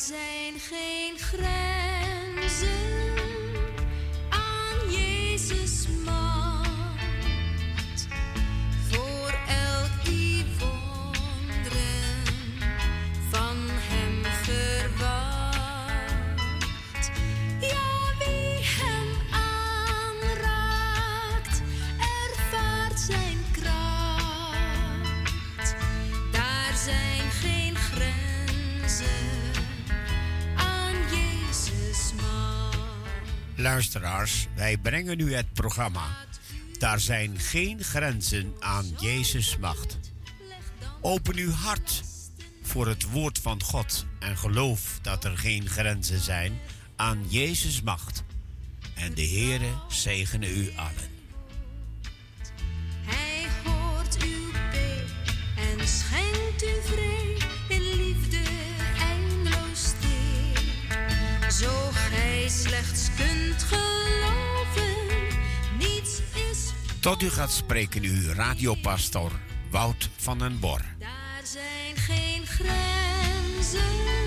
zijn geen grenzen. Luisteraars, wij brengen u het programma. Daar zijn geen grenzen aan Jezus' macht. Open uw hart voor het woord van God en geloof dat er geen grenzen zijn aan Jezus' macht. En de Heere zegene u allen. Tot u gaat spreken uw radiopastor Wout van den Bor. Daar zijn geen grenzen.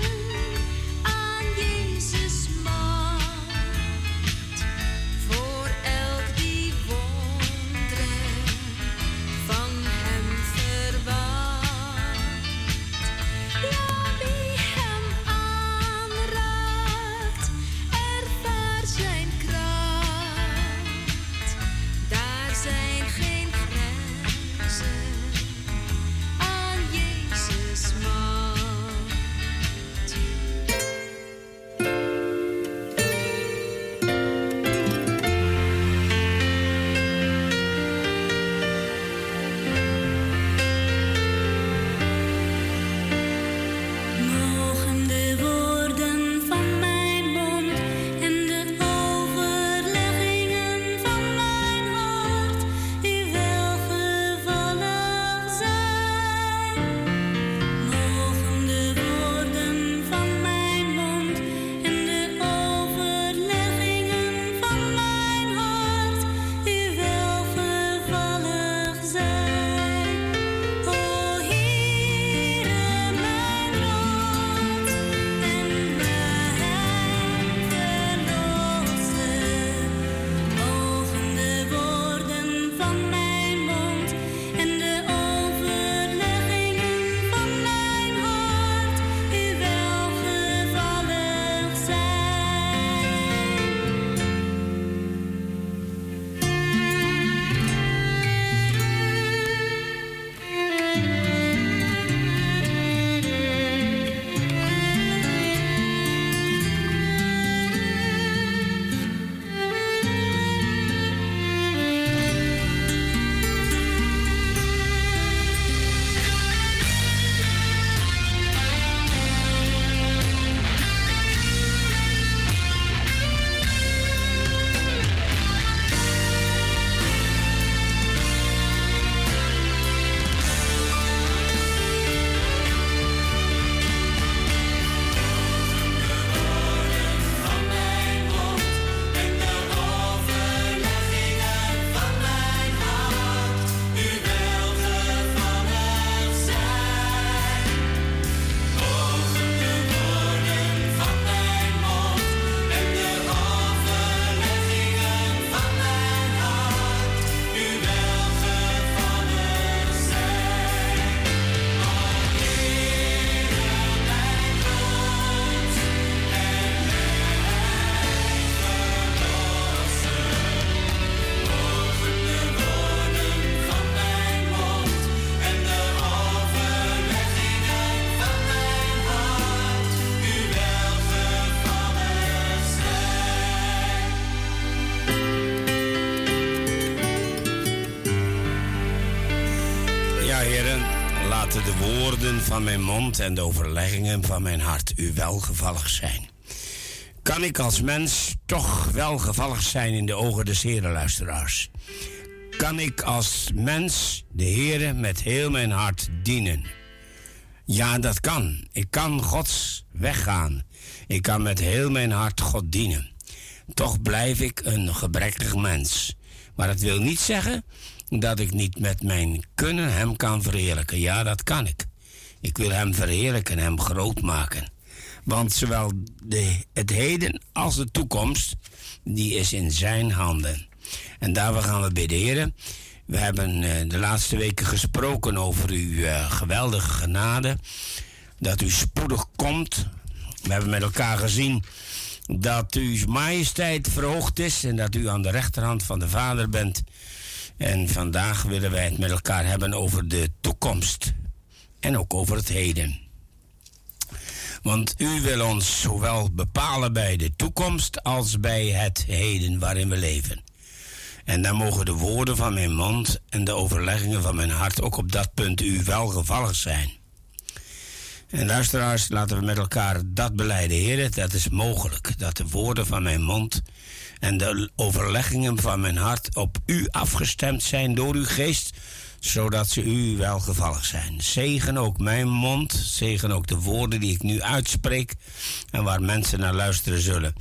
Mijn mond en de overleggingen van mijn hart u welgevallig zijn. Kan ik als mens toch welgevallig zijn in de ogen des Heren, luisteraars? Kan ik als mens de Heere met heel mijn hart dienen? Ja, dat kan. Ik kan Gods weggaan. Ik kan met heel mijn hart God dienen. Toch blijf ik een gebrekkig mens. Maar dat wil niet zeggen dat ik niet met mijn kunnen Hem kan verheerlijken. Ja, dat kan ik. Ik wil Hem verheerlijken, Hem groot maken. Want zowel de, het heden als de toekomst, die is in zijn handen. En daarvoor gaan we bidden. We hebben eh, de laatste weken gesproken over uw eh, geweldige genade. Dat u spoedig komt. We hebben met elkaar gezien dat uw majesteit verhoogd is en dat u aan de rechterhand van de Vader bent. En vandaag willen wij het met elkaar hebben over de toekomst en ook over het heden. Want u wil ons zowel bepalen bij de toekomst als bij het heden waarin we leven. En dan mogen de woorden van mijn mond en de overleggingen van mijn hart ook op dat punt u welgevallig zijn. En luisteraars, laten we met elkaar dat beleiden, heren. Dat is mogelijk, dat de woorden van mijn mond en de overleggingen van mijn hart op u afgestemd zijn door uw geest, zodat ze u welgevallig zijn. Zegen ook mijn mond, zegen ook de woorden die ik nu uitspreek en waar mensen naar luisteren zullen.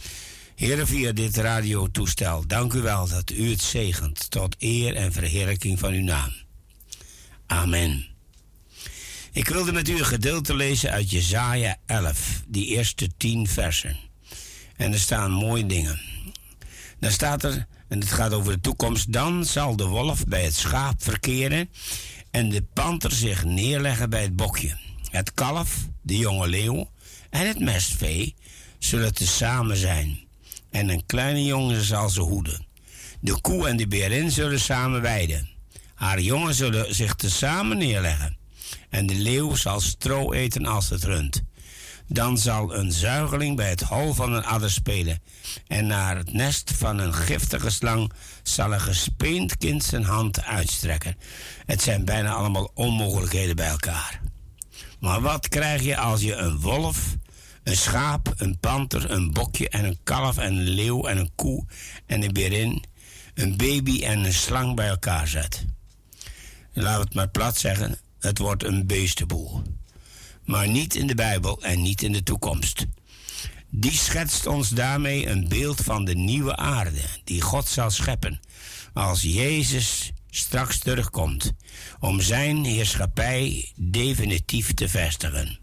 Heren, via dit radiotoestel, dank u wel dat u het zegent tot eer en verheerlijking van uw naam. Amen. Ik wilde met u een gedeelte lezen uit Jesaja 11, die eerste tien versen. En er staan mooie dingen. Dan staat er, en het gaat over de toekomst, dan zal de wolf bij het schaap verkeren en de panter zich neerleggen bij het bokje. Het kalf, de jonge leeuw en het mestvee zullen tezamen zijn. En een kleine jongen zal ze hoeden. De koe en de berin zullen samen weiden. Haar jongen zullen zich tezamen neerleggen. En de leeuw zal stro eten als het rund. Dan zal een zuigeling bij het hol van een adder spelen. En naar het nest van een giftige slang zal een gespeend kind zijn hand uitstrekken. Het zijn bijna allemaal onmogelijkheden bij elkaar. Maar wat krijg je als je een wolf, een schaap, een panter, een bokje en een kalf en een leeuw en een koe en een berin, een baby en een slang bij elkaar zet? We het maar plat zeggen, het wordt een beestenboel maar niet in de Bijbel en niet in de toekomst. Die schetst ons daarmee een beeld van de nieuwe aarde die God zal scheppen als Jezus straks terugkomt om zijn heerschappij definitief te vestigen.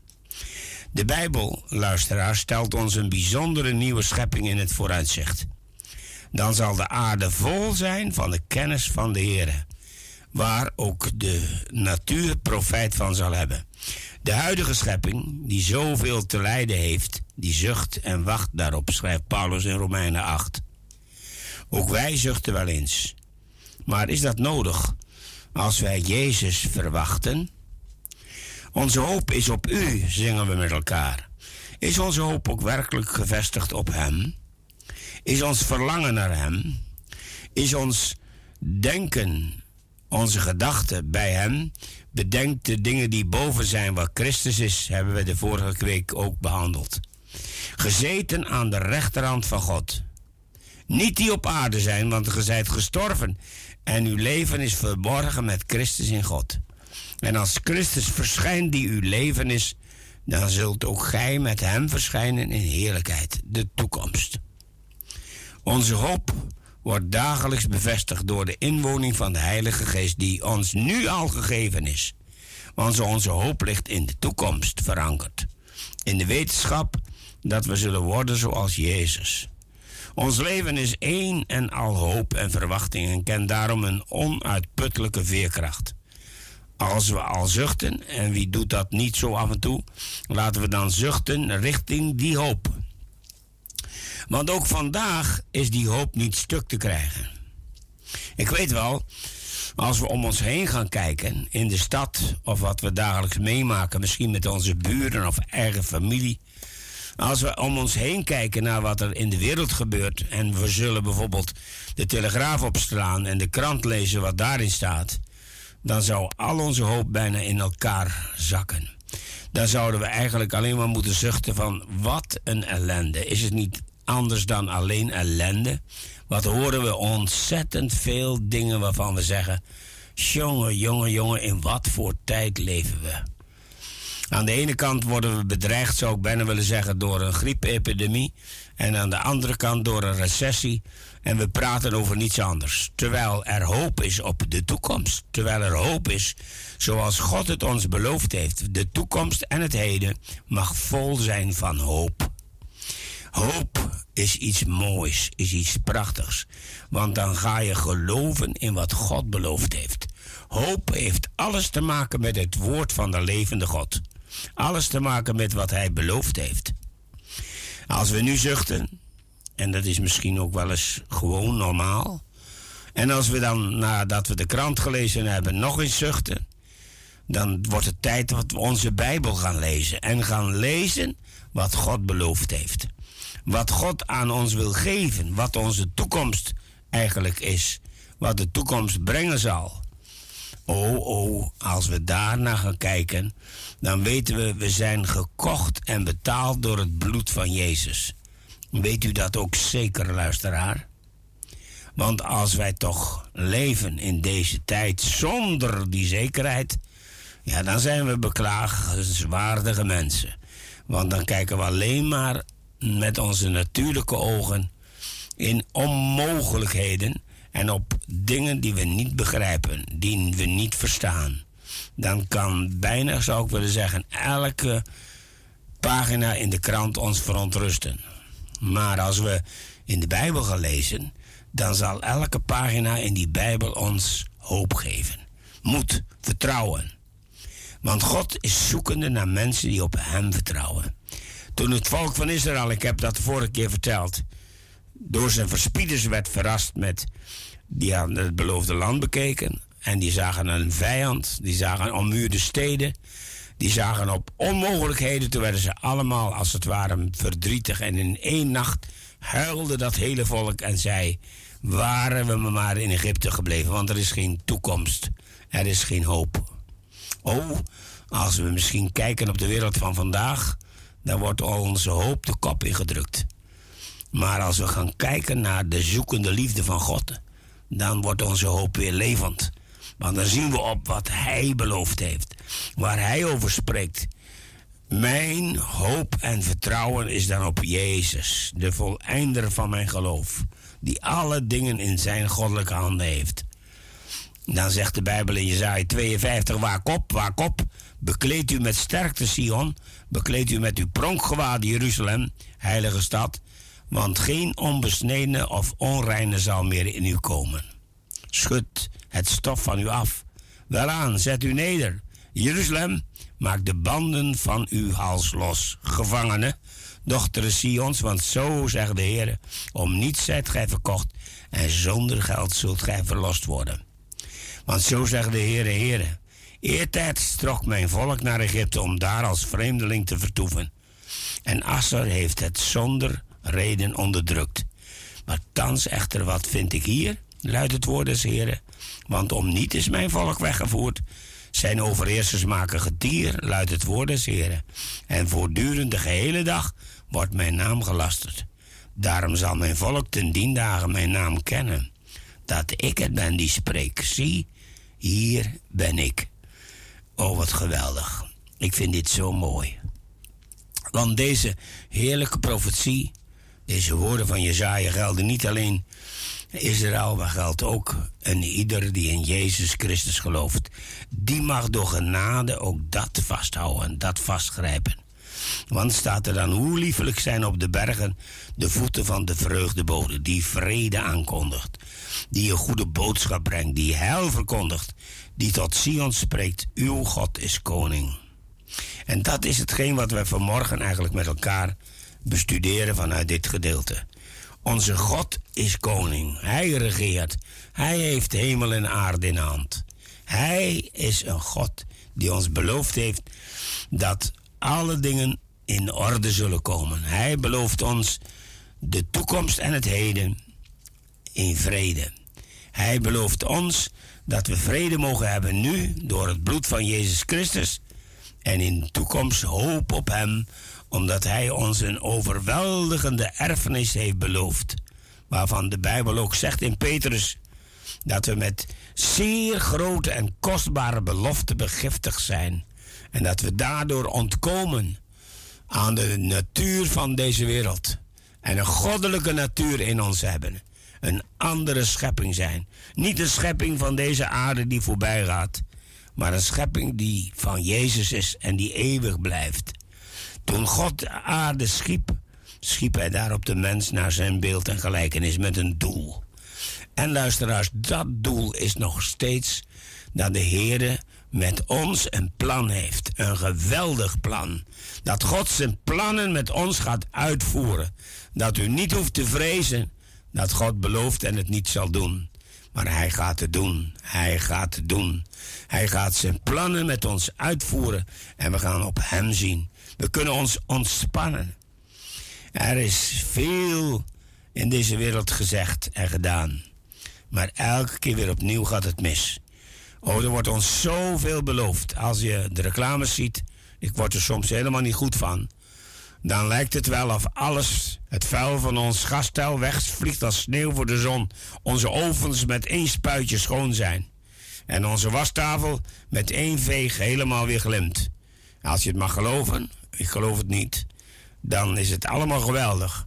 De Bijbel, luisteraar, stelt ons een bijzondere nieuwe schepping in het vooruitzicht. Dan zal de aarde vol zijn van de kennis van de Heer, waar ook de natuur profijt van zal hebben. De huidige schepping, die zoveel te lijden heeft, die zucht en wacht daarop, schrijft Paulus in Romeinen 8. Ook wij zuchten wel eens. Maar is dat nodig als wij Jezus verwachten? Onze hoop is op U, zingen we met elkaar. Is onze hoop ook werkelijk gevestigd op Hem? Is ons verlangen naar Hem? Is ons denken, onze gedachten bij Hem? Bedenk de dingen die boven zijn wat Christus is, hebben we de vorige week ook behandeld. Gezeten aan de rechterhand van God. Niet die op aarde zijn, want ge zijt gestorven en uw leven is verborgen met Christus in God. En als Christus verschijnt die uw leven is, dan zult ook gij met hem verschijnen in heerlijkheid, de toekomst. Onze hoop wordt dagelijks bevestigd door de inwoning van de Heilige Geest die ons nu al gegeven is. Want onze hoop ligt in de toekomst verankerd. In de wetenschap dat we zullen worden zoals Jezus. Ons leven is één en al hoop en verwachting en kent daarom een onuitputtelijke veerkracht. Als we al zuchten, en wie doet dat niet zo af en toe, laten we dan zuchten richting die hoop. Want ook vandaag is die hoop niet stuk te krijgen. Ik weet wel, als we om ons heen gaan kijken, in de stad of wat we dagelijks meemaken, misschien met onze buren of eigen familie. Als we om ons heen kijken naar wat er in de wereld gebeurt en we zullen bijvoorbeeld de telegraaf opslaan en de krant lezen wat daarin staat, dan zou al onze hoop bijna in elkaar zakken. Dan zouden we eigenlijk alleen maar moeten zuchten van wat een ellende. Is het niet anders dan alleen ellende. Wat horen we ontzettend veel dingen waarvan we zeggen: jongen, jongen, jongen, in wat voor tijd leven we? Aan de ene kant worden we bedreigd, zou ik bijna willen zeggen, door een griepepidemie. En aan de andere kant door een recessie. En we praten over niets anders. Terwijl er hoop is op de toekomst. Terwijl er hoop is, zoals God het ons beloofd heeft. De toekomst en het heden mag vol zijn van hoop. Hoop is iets moois, is iets prachtigs. Want dan ga je geloven in wat God beloofd heeft. Hoop heeft alles te maken met het woord van de levende God. Alles te maken met wat hij beloofd heeft. Als we nu zuchten, en dat is misschien ook wel eens gewoon normaal. En als we dan, nadat we de krant gelezen hebben, nog eens zuchten. Dan wordt het tijd dat we onze Bijbel gaan lezen. En gaan lezen wat God beloofd heeft. Wat God aan ons wil geven. Wat onze toekomst eigenlijk is. Wat de toekomst brengen zal. Oh, oh, als we daarna gaan kijken, dan weten we, we zijn gekocht en betaald door het bloed van Jezus. Weet u dat ook zeker, luisteraar? Want als wij toch leven in deze tijd zonder die zekerheid, ja, dan zijn we beklagenswaardige mensen. Want dan kijken we alleen maar met onze natuurlijke ogen in onmogelijkheden en op dingen die we niet begrijpen, die we niet verstaan. Dan kan bijna, zou ik willen zeggen, elke pagina in de krant ons verontrusten. Maar als we in de Bijbel gaan lezen, dan zal elke pagina in die Bijbel ons hoop geven. Moed, vertrouwen. Want God is zoekende naar mensen die op Hem vertrouwen. Toen het volk van Israël, ik heb dat vorige keer verteld, door zijn verspieders werd verrast met. Die hadden het beloofde land bekeken. En die zagen een vijand. Die zagen ommuurde steden. Die zagen op onmogelijkheden. Toen werden ze allemaal, als het ware, verdrietig. En in één nacht huilde dat hele volk en zei: Waren we maar in Egypte gebleven, want er is geen toekomst. Er is geen hoop. Oh, als we misschien kijken op de wereld van vandaag, dan wordt onze hoop de kop ingedrukt. Maar als we gaan kijken naar de zoekende liefde van God, dan wordt onze hoop weer levend. Want dan zien we op wat Hij beloofd heeft, waar Hij over spreekt. Mijn hoop en vertrouwen is dan op Jezus, de voleinder van mijn geloof, die alle dingen in zijn goddelijke handen heeft. Dan zegt de Bijbel in Jezaja 52, waak op, waak op, bekleed u met sterkte Sion, bekleed u met uw pronkgewaad Jeruzalem, heilige stad, want geen onbesnedene of onreine zal meer in u komen. Schud het stof van u af. Welaan, zet u neder. Jeruzalem, maak de banden van uw hals los. Gevangenen, dochteren Sions, want zo zegt de Heer, om niets zijt gij verkocht en zonder geld zult gij verlost worden. Want zo zegt de Heere, Heere, eertijds trok mijn volk naar Egypte om daar als vreemdeling te vertoeven. En Asser heeft het zonder reden onderdrukt. Maar thans echter, wat vind ik hier? luidt het woord des Heren. Want om niet is mijn volk weggevoerd. Zijn overheersers maken getier, luidt het woord des Heren. En voortdurend de gehele dag wordt mijn naam gelasterd. Daarom zal mijn volk ten dien dagen mijn naam kennen. Dat ik het ben die spreek. Zie, hier ben ik. Oh, wat geweldig. Ik vind dit zo mooi. Want deze heerlijke profetie deze woorden van Jezaja gelden niet alleen Israël, maar geldt ook en ieder die in Jezus Christus gelooft. Die mag door genade ook dat vasthouden en dat vastgrijpen. Want staat er dan hoe liefelijk zijn op de bergen de voeten van de vreugdebode, die vrede aankondigt, die een goede boodschap brengt, die heil verkondigt, die tot Sion spreekt, uw God is koning. En dat is hetgeen wat wij vanmorgen eigenlijk met elkaar bestuderen vanuit dit gedeelte. Onze God is koning. Hij regeert. Hij heeft hemel en aarde in hand. Hij is een God die ons beloofd heeft dat alle dingen in orde zullen komen. Hij belooft ons de toekomst en het heden in vrede. Hij belooft ons dat we vrede mogen hebben nu door het bloed van Jezus Christus en in de toekomst hoop op Hem omdat Hij ons een overweldigende erfenis heeft beloofd. Waarvan de Bijbel ook zegt in Petrus dat we met zeer grote en kostbare beloften begiftigd zijn. En dat we daardoor ontkomen aan de natuur van deze wereld. En een goddelijke natuur in ons hebben. Een andere schepping zijn. Niet een schepping van deze aarde die voorbij gaat. Maar een schepping die van Jezus is en die eeuwig blijft. Toen God de aarde schiep, schiep hij daarop de mens naar zijn beeld en gelijkenis met een doel. En luisteraars, dat doel is nog steeds dat de Heere met ons een plan heeft. Een geweldig plan. Dat God zijn plannen met ons gaat uitvoeren. Dat u niet hoeft te vrezen dat God belooft en het niet zal doen. Maar hij gaat het doen. Hij gaat het doen. Hij gaat zijn plannen met ons uitvoeren. En we gaan op hem zien. We kunnen ons ontspannen. Er is veel in deze wereld gezegd en gedaan. Maar elke keer weer opnieuw gaat het mis. Oh, er wordt ons zoveel beloofd. Als je de reclames ziet, ik word er soms helemaal niet goed van. Dan lijkt het wel of alles, het vuil van ons gastel wegvliegt als sneeuw voor de zon. Onze ovens met één spuitje schoon zijn. En onze wastafel met één veeg helemaal weer glimt. Als je het mag geloven, ik geloof het niet, dan is het allemaal geweldig.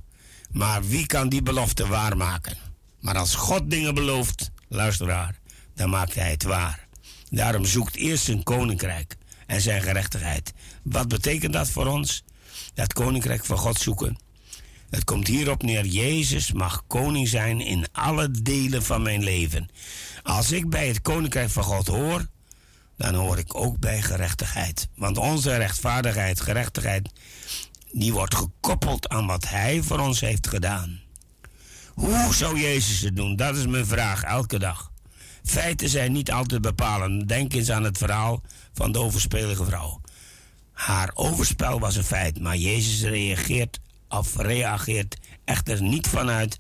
Maar wie kan die belofte waarmaken? Maar als God dingen belooft, luisteraar, dan maakt hij het waar. Daarom zoekt eerst zijn koninkrijk en zijn gerechtigheid. Wat betekent dat voor ons? Dat koninkrijk van God zoeken. Het komt hierop neer: Jezus mag koning zijn in alle delen van mijn leven. Als ik bij het koninkrijk van God hoor, dan hoor ik ook bij gerechtigheid. Want onze rechtvaardigheid, gerechtigheid, die wordt gekoppeld aan wat Hij voor ons heeft gedaan. Hoe zou Jezus het doen? Dat is mijn vraag elke dag. Feiten zijn niet altijd bepalend. Denk eens aan het verhaal van de overspelige vrouw. Haar overspel was een feit, maar Jezus reageert of reageert echter niet vanuit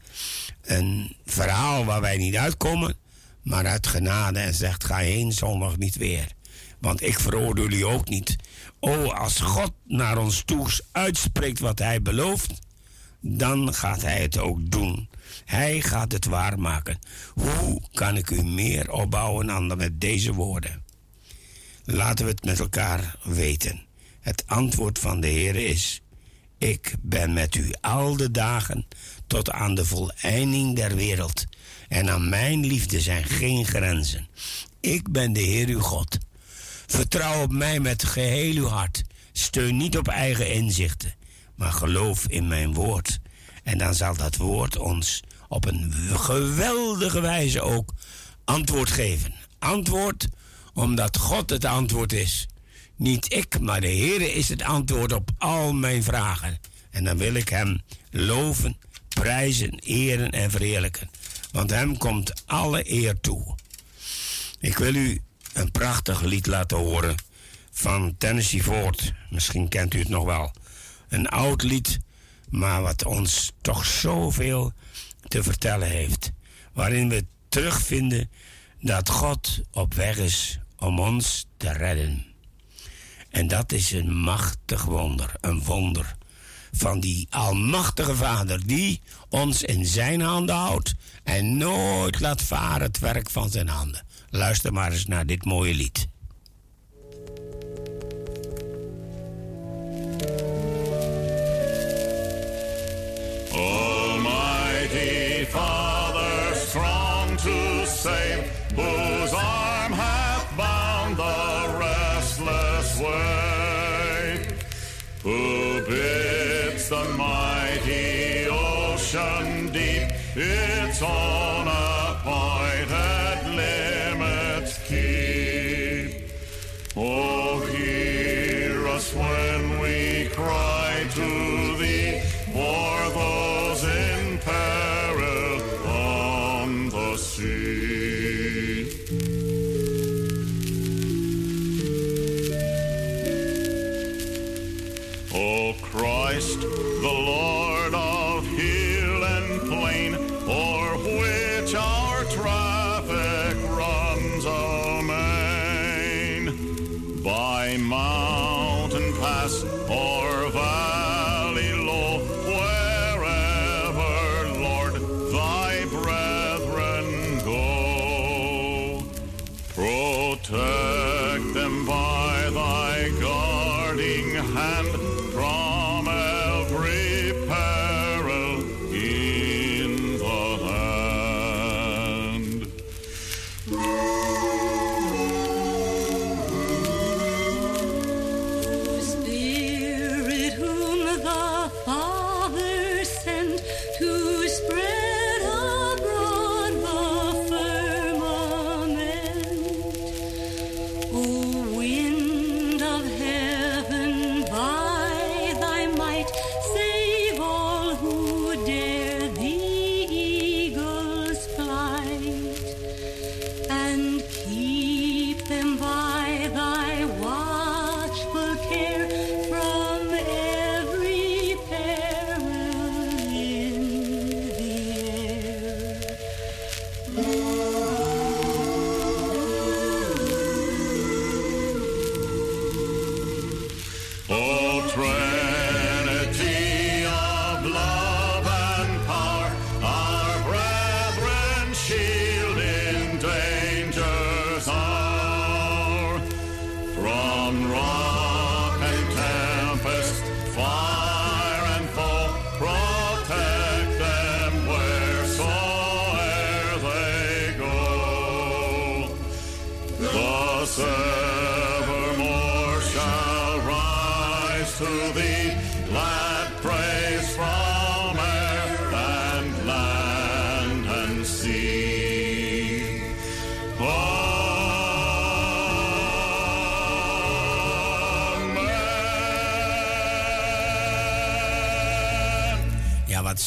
een verhaal waar wij niet uitkomen, maar uit genade en zegt: Ga heen zondag niet weer. Want ik veroordeel u ook niet. O, als God naar ons toe uitspreekt wat hij belooft, dan gaat hij het ook doen. Hij gaat het waarmaken. Hoe kan ik u meer opbouwen dan met deze woorden? Laten we het met elkaar weten. Het antwoord van de Heer is: Ik ben met u al de dagen tot aan de voleinding der wereld. En aan mijn liefde zijn geen grenzen. Ik ben de Heer uw God. Vertrouw op mij met geheel uw hart. Steun niet op eigen inzichten, maar geloof in mijn woord. En dan zal dat woord ons op een geweldige wijze ook antwoord geven. Antwoord omdat God het antwoord is. Niet ik, maar de Heer is het antwoord op al mijn vragen. En dan wil ik Hem loven, prijzen, eren en verheerlijken. Want Hem komt alle eer toe. Ik wil u een prachtig lied laten horen van Tennessee Ford. Misschien kent u het nog wel. Een oud lied, maar wat ons toch zoveel te vertellen heeft. Waarin we terugvinden dat God op weg is om ons te redden. En dat is een machtig wonder, een wonder van die almachtige Vader die ons in zijn handen houdt en nooit laat varen het werk van zijn handen. Luister maar eens naar dit mooie lied. Almighty Father, strong to save, whose arm hath bound the restless way, who bids the mighty ocean deep its own appointed limits keep. Oh, hear us when we cry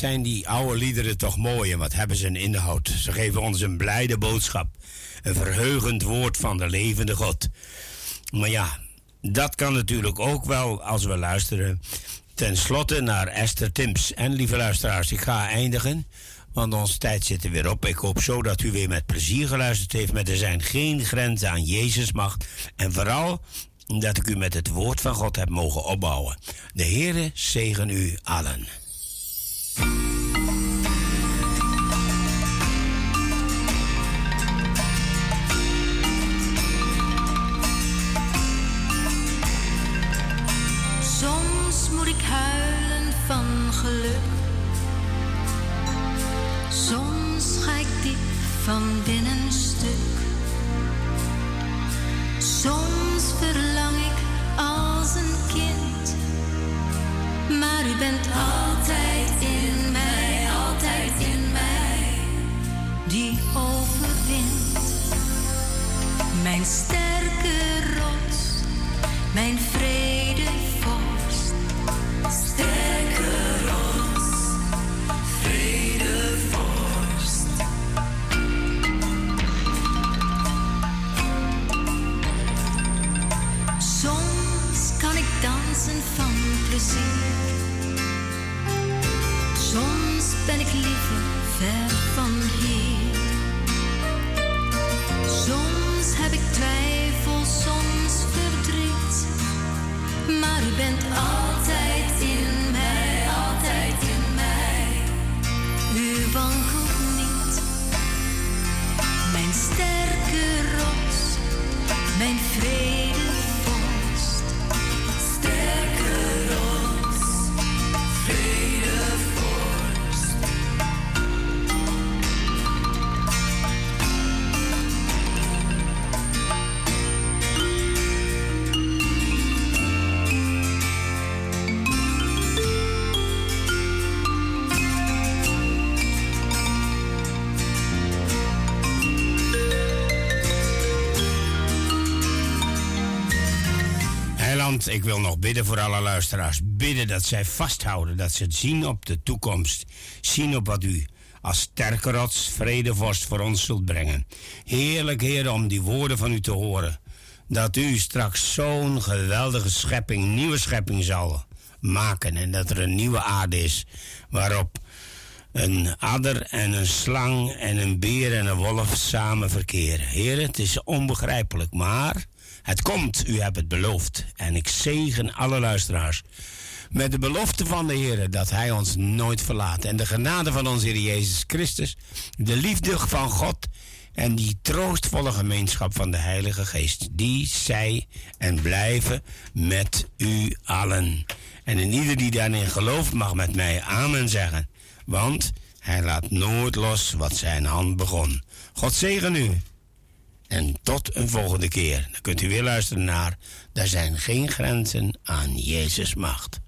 zijn die oude liederen toch mooi en wat hebben ze een inhoud. Ze geven ons een blijde boodschap. Een verheugend woord van de levende God. Maar ja, dat kan natuurlijk ook wel als we luisteren. Ten slotte naar Esther Timps. En lieve luisteraars, ik ga eindigen. Want onze tijd zit er weer op. Ik hoop zo dat u weer met plezier geluisterd heeft. Maar er zijn geen grenzen aan Jezus macht. En vooral dat ik u met het woord van God heb mogen opbouwen. De Heere zegen u allen. Van binnen stuk. Soms verlang ik als een kind. Maar u bent altijd in mij, altijd in mij. Die overwint. Mijn sterke rots, mijn Soms ben ik liever ver van hier. Soms heb ik twijfel, soms verdriet. Maar u bent altijd Ik wil nog bidden voor alle luisteraars. Bidden dat zij vasthouden, dat ze het zien op de toekomst. Zien op wat u als sterke rots, vredevorst voor ons zult brengen. Heerlijk, Heer, om die woorden van u te horen. Dat u straks zo'n geweldige schepping, nieuwe schepping zal maken. En dat er een nieuwe aarde is waarop een adder en een slang en een beer en een wolf samen verkeren. Heer, het is onbegrijpelijk, maar het komt. U hebt het beloofd. En ik zegen alle luisteraars met de belofte van de Heer dat Hij ons nooit verlaat. En de genade van onze Heer Jezus Christus, de liefde van God en die troostvolle gemeenschap van de Heilige Geest, die zij en blijven met u allen. En in ieder die daarin gelooft mag met mij amen zeggen. Want hij laat nooit los wat zijn hand begon. God zegen u. En tot een volgende keer. Dan kunt u weer luisteren naar Er zijn geen grenzen aan Jezus' macht.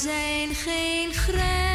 Zijn geen grenzen.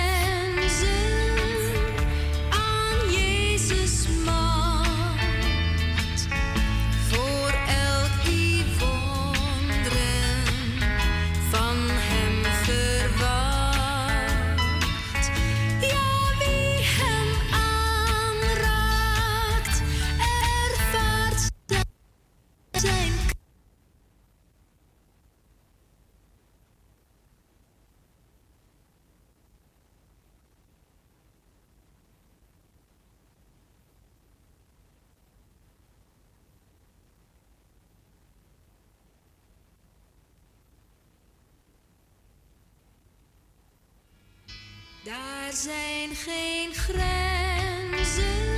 Zijn geen grenzen.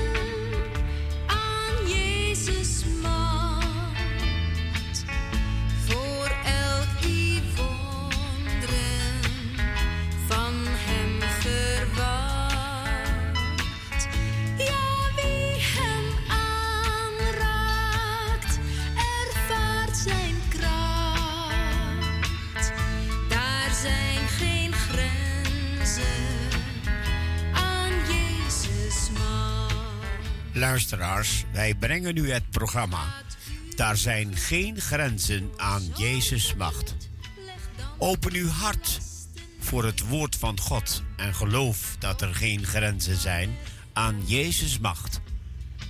Luisteraars, wij brengen u het programma. Daar zijn geen grenzen aan Jezus' macht. Open uw hart voor het woord van God en geloof dat er geen grenzen zijn aan Jezus' macht.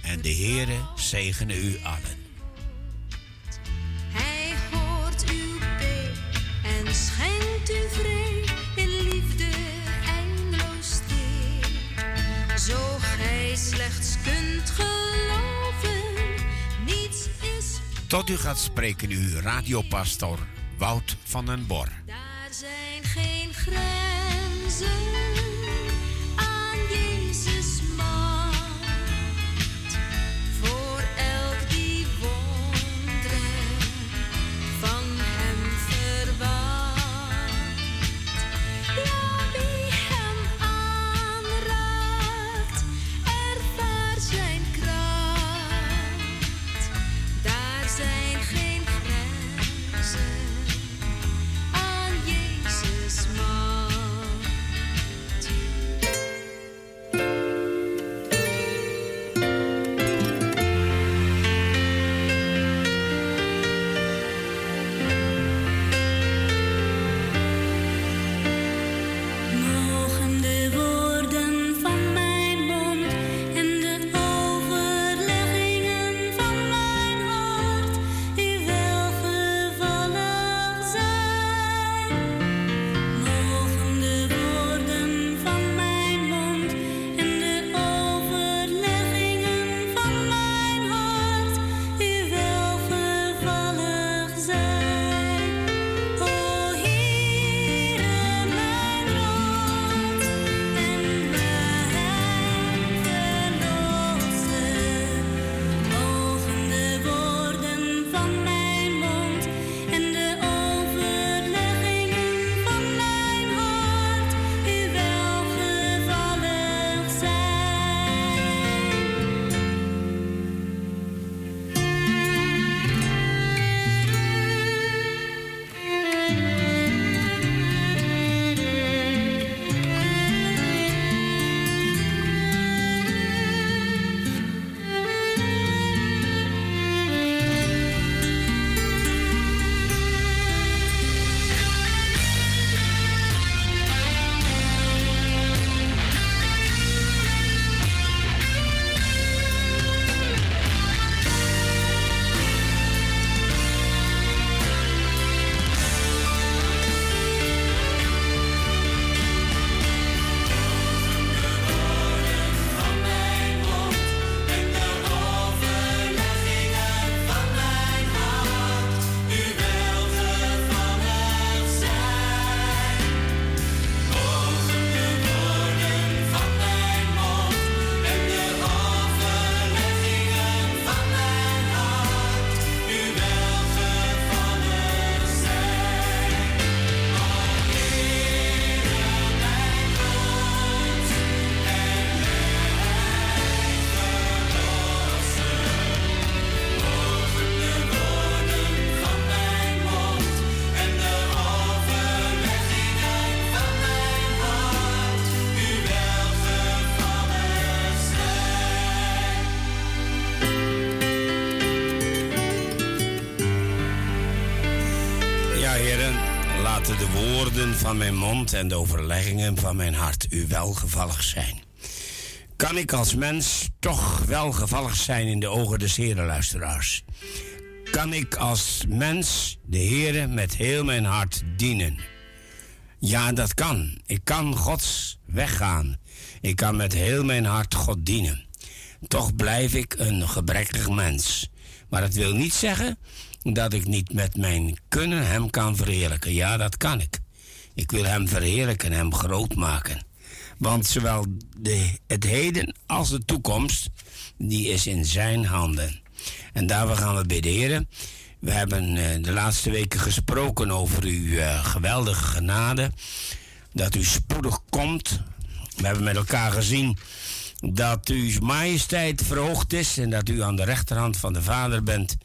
En de Heere zegene u allen. Tot u gaat spreken, uw radiopastor Wout van den Bor. Daar zijn geen grenzen. Heren, laten de woorden van mijn mond en de overleggingen van mijn hart u welgevallig zijn. Kan ik als mens toch welgevallig zijn in de ogen des Heren, luisteraars? Kan ik als mens de Heren met heel mijn hart dienen? Ja, dat kan. Ik kan Gods weggaan. Ik kan met heel mijn hart God dienen. Toch blijf ik een gebrekkig mens. Maar dat wil niet zeggen dat ik niet met mijn kunnen Hem kan verheerlijken. Ja, dat kan ik. Ik wil Hem verheerlijken, Hem groot maken. Want zowel de, het heden als de toekomst, die is in Zijn handen. En daarvoor gaan we bidden. We hebben eh, de laatste weken gesproken over uw eh, geweldige genade. Dat u spoedig komt. We hebben met elkaar gezien dat uw majesteit verhoogd is en dat u aan de rechterhand van de Vader bent.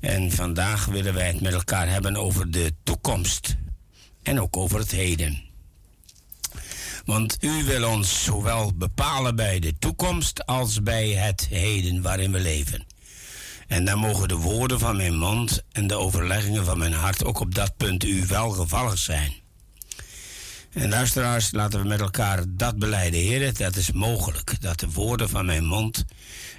En vandaag willen wij het met elkaar hebben over de toekomst en ook over het heden. Want u wil ons zowel bepalen bij de toekomst als bij het heden waarin we leven. En dan mogen de woorden van mijn mond en de overleggingen van mijn hart ook op dat punt u welgevallig zijn. En luisteraars, laten we met elkaar dat beleiden, heren. Dat is mogelijk, dat de woorden van mijn mond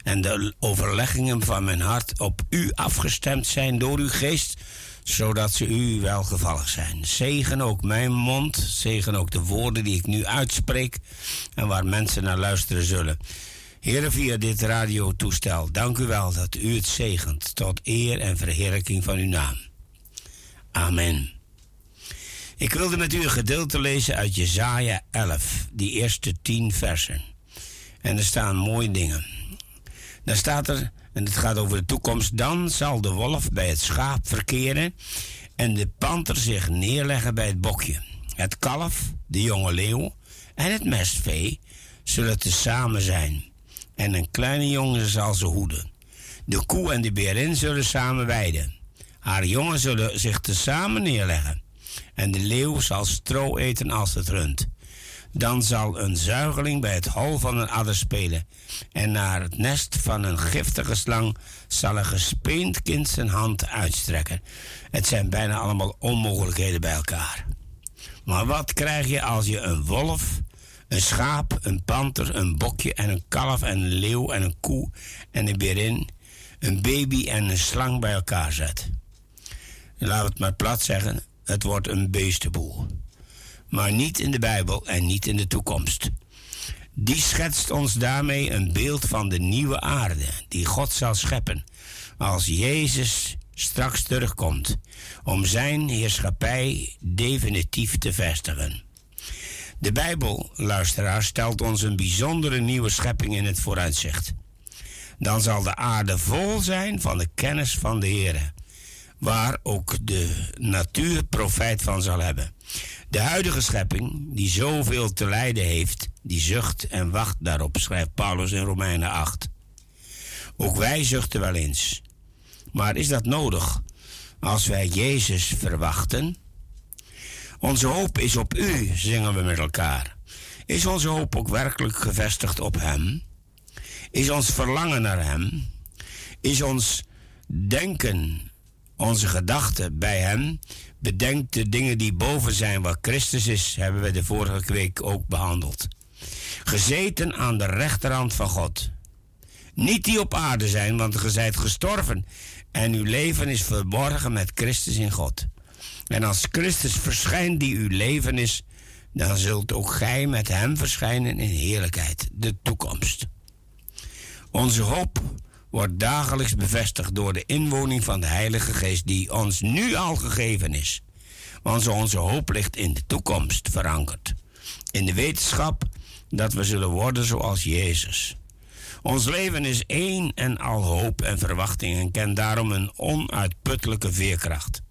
en de overleggingen van mijn hart op u afgestemd zijn door uw geest, zodat ze u welgevallig zijn. Zegen ook mijn mond, zegen ook de woorden die ik nu uitspreek en waar mensen naar luisteren zullen. Heren, via dit radiotoestel, dank u wel dat u het zegent tot eer en verheerlijking van uw naam. Amen. Ik wilde met u een gedeelte lezen uit Jesaja 11, die eerste tien versen. En er staan mooie dingen. Dan staat er, en het gaat over de toekomst, dan zal de wolf bij het schaap verkeren en de panter zich neerleggen bij het bokje. Het kalf, de jonge leeuw en het mestvee zullen tezamen zijn. En een kleine jongen zal ze hoeden. De koe en de berin zullen samen weiden. Haar jongen zullen zich tezamen neerleggen. En de leeuw zal stro eten als het rund. Dan zal een zuigeling bij het hol van een adder spelen. En naar het nest van een giftige slang zal een gespeend kind zijn hand uitstrekken. Het zijn bijna allemaal onmogelijkheden bij elkaar. Maar wat krijg je als je een wolf, een schaap, een panter, een bokje en een kalf en een leeuw en een koe en een berin, een baby en een slang bij elkaar zet? We het maar plat zeggen, het wordt een beestenboel maar niet in de Bijbel en niet in de toekomst. Die schetst ons daarmee een beeld van de nieuwe aarde die God zal scheppen als Jezus straks terugkomt om zijn heerschappij definitief te vestigen. De Bijbel, luisteraar, stelt ons een bijzondere nieuwe schepping in het vooruitzicht. Dan zal de aarde vol zijn van de kennis van de Heer, waar ook de natuur profijt van zal hebben. De huidige schepping, die zoveel te lijden heeft, die zucht en wacht daarop, schrijft Paulus in Romeinen 8. Ook wij zuchten wel eens. Maar is dat nodig als wij Jezus verwachten? Onze hoop is op U, zingen we met elkaar. Is onze hoop ook werkelijk gevestigd op Hem? Is ons verlangen naar Hem? Is ons denken, onze gedachten bij Hem? Bedenk de dingen die boven zijn waar Christus is, hebben we de vorige week ook behandeld. Gezeten aan de rechterhand van God. Niet die op aarde zijn, want ge zijt gestorven en uw leven is verborgen met Christus in God. En als Christus verschijnt die uw leven is, dan zult ook gij met hem verschijnen in heerlijkheid, de toekomst. Onze hoop wordt dagelijks bevestigd door de inwoning van de Heilige Geest die ons nu al gegeven is. Want onze hoop ligt in de toekomst verankerd. In de wetenschap dat we zullen worden zoals Jezus. Ons leven is één en al hoop en verwachting en kent daarom een onuitputtelijke veerkracht.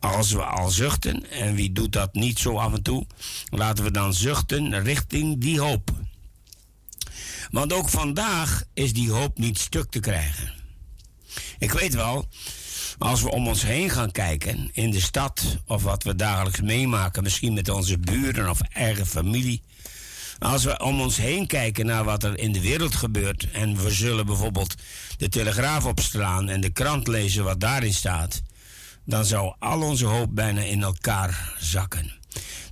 Als we al zuchten, en wie doet dat niet zo af en toe, laten we dan zuchten richting die hoop. Want ook vandaag is die hoop niet stuk te krijgen. Ik weet wel, als we om ons heen gaan kijken, in de stad of wat we dagelijks meemaken, misschien met onze buren of eigen familie. Als we om ons heen kijken naar wat er in de wereld gebeurt en we zullen bijvoorbeeld de telegraaf opslaan en de krant lezen wat daarin staat, dan zou al onze hoop bijna in elkaar zakken.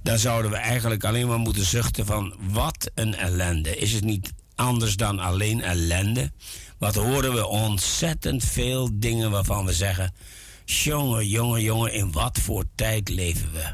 Dan zouden we eigenlijk alleen maar moeten zuchten van wat een ellende. Is het niet anders dan alleen ellende. Wat horen we ontzettend veel dingen waarvan we zeggen: jongen, jongen, jongen, in wat voor tijd leven we?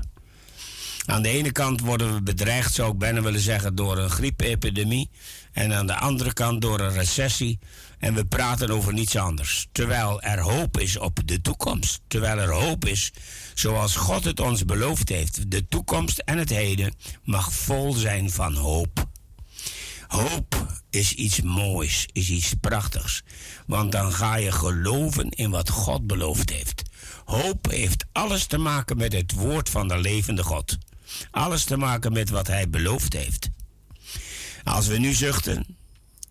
Aan de ene kant worden we bedreigd, zou ik bijna willen zeggen, door een griepepidemie. En aan de andere kant door een recessie. En we praten over niets anders. Terwijl er hoop is op de toekomst. Terwijl er hoop is, zoals God het ons beloofd heeft. De toekomst en het heden mag vol zijn van hoop. Hoop is iets moois, is iets prachtigs. Want dan ga je geloven in wat God beloofd heeft. Hoop heeft alles te maken met het woord van de levende God. Alles te maken met wat hij beloofd heeft. Als we nu zuchten,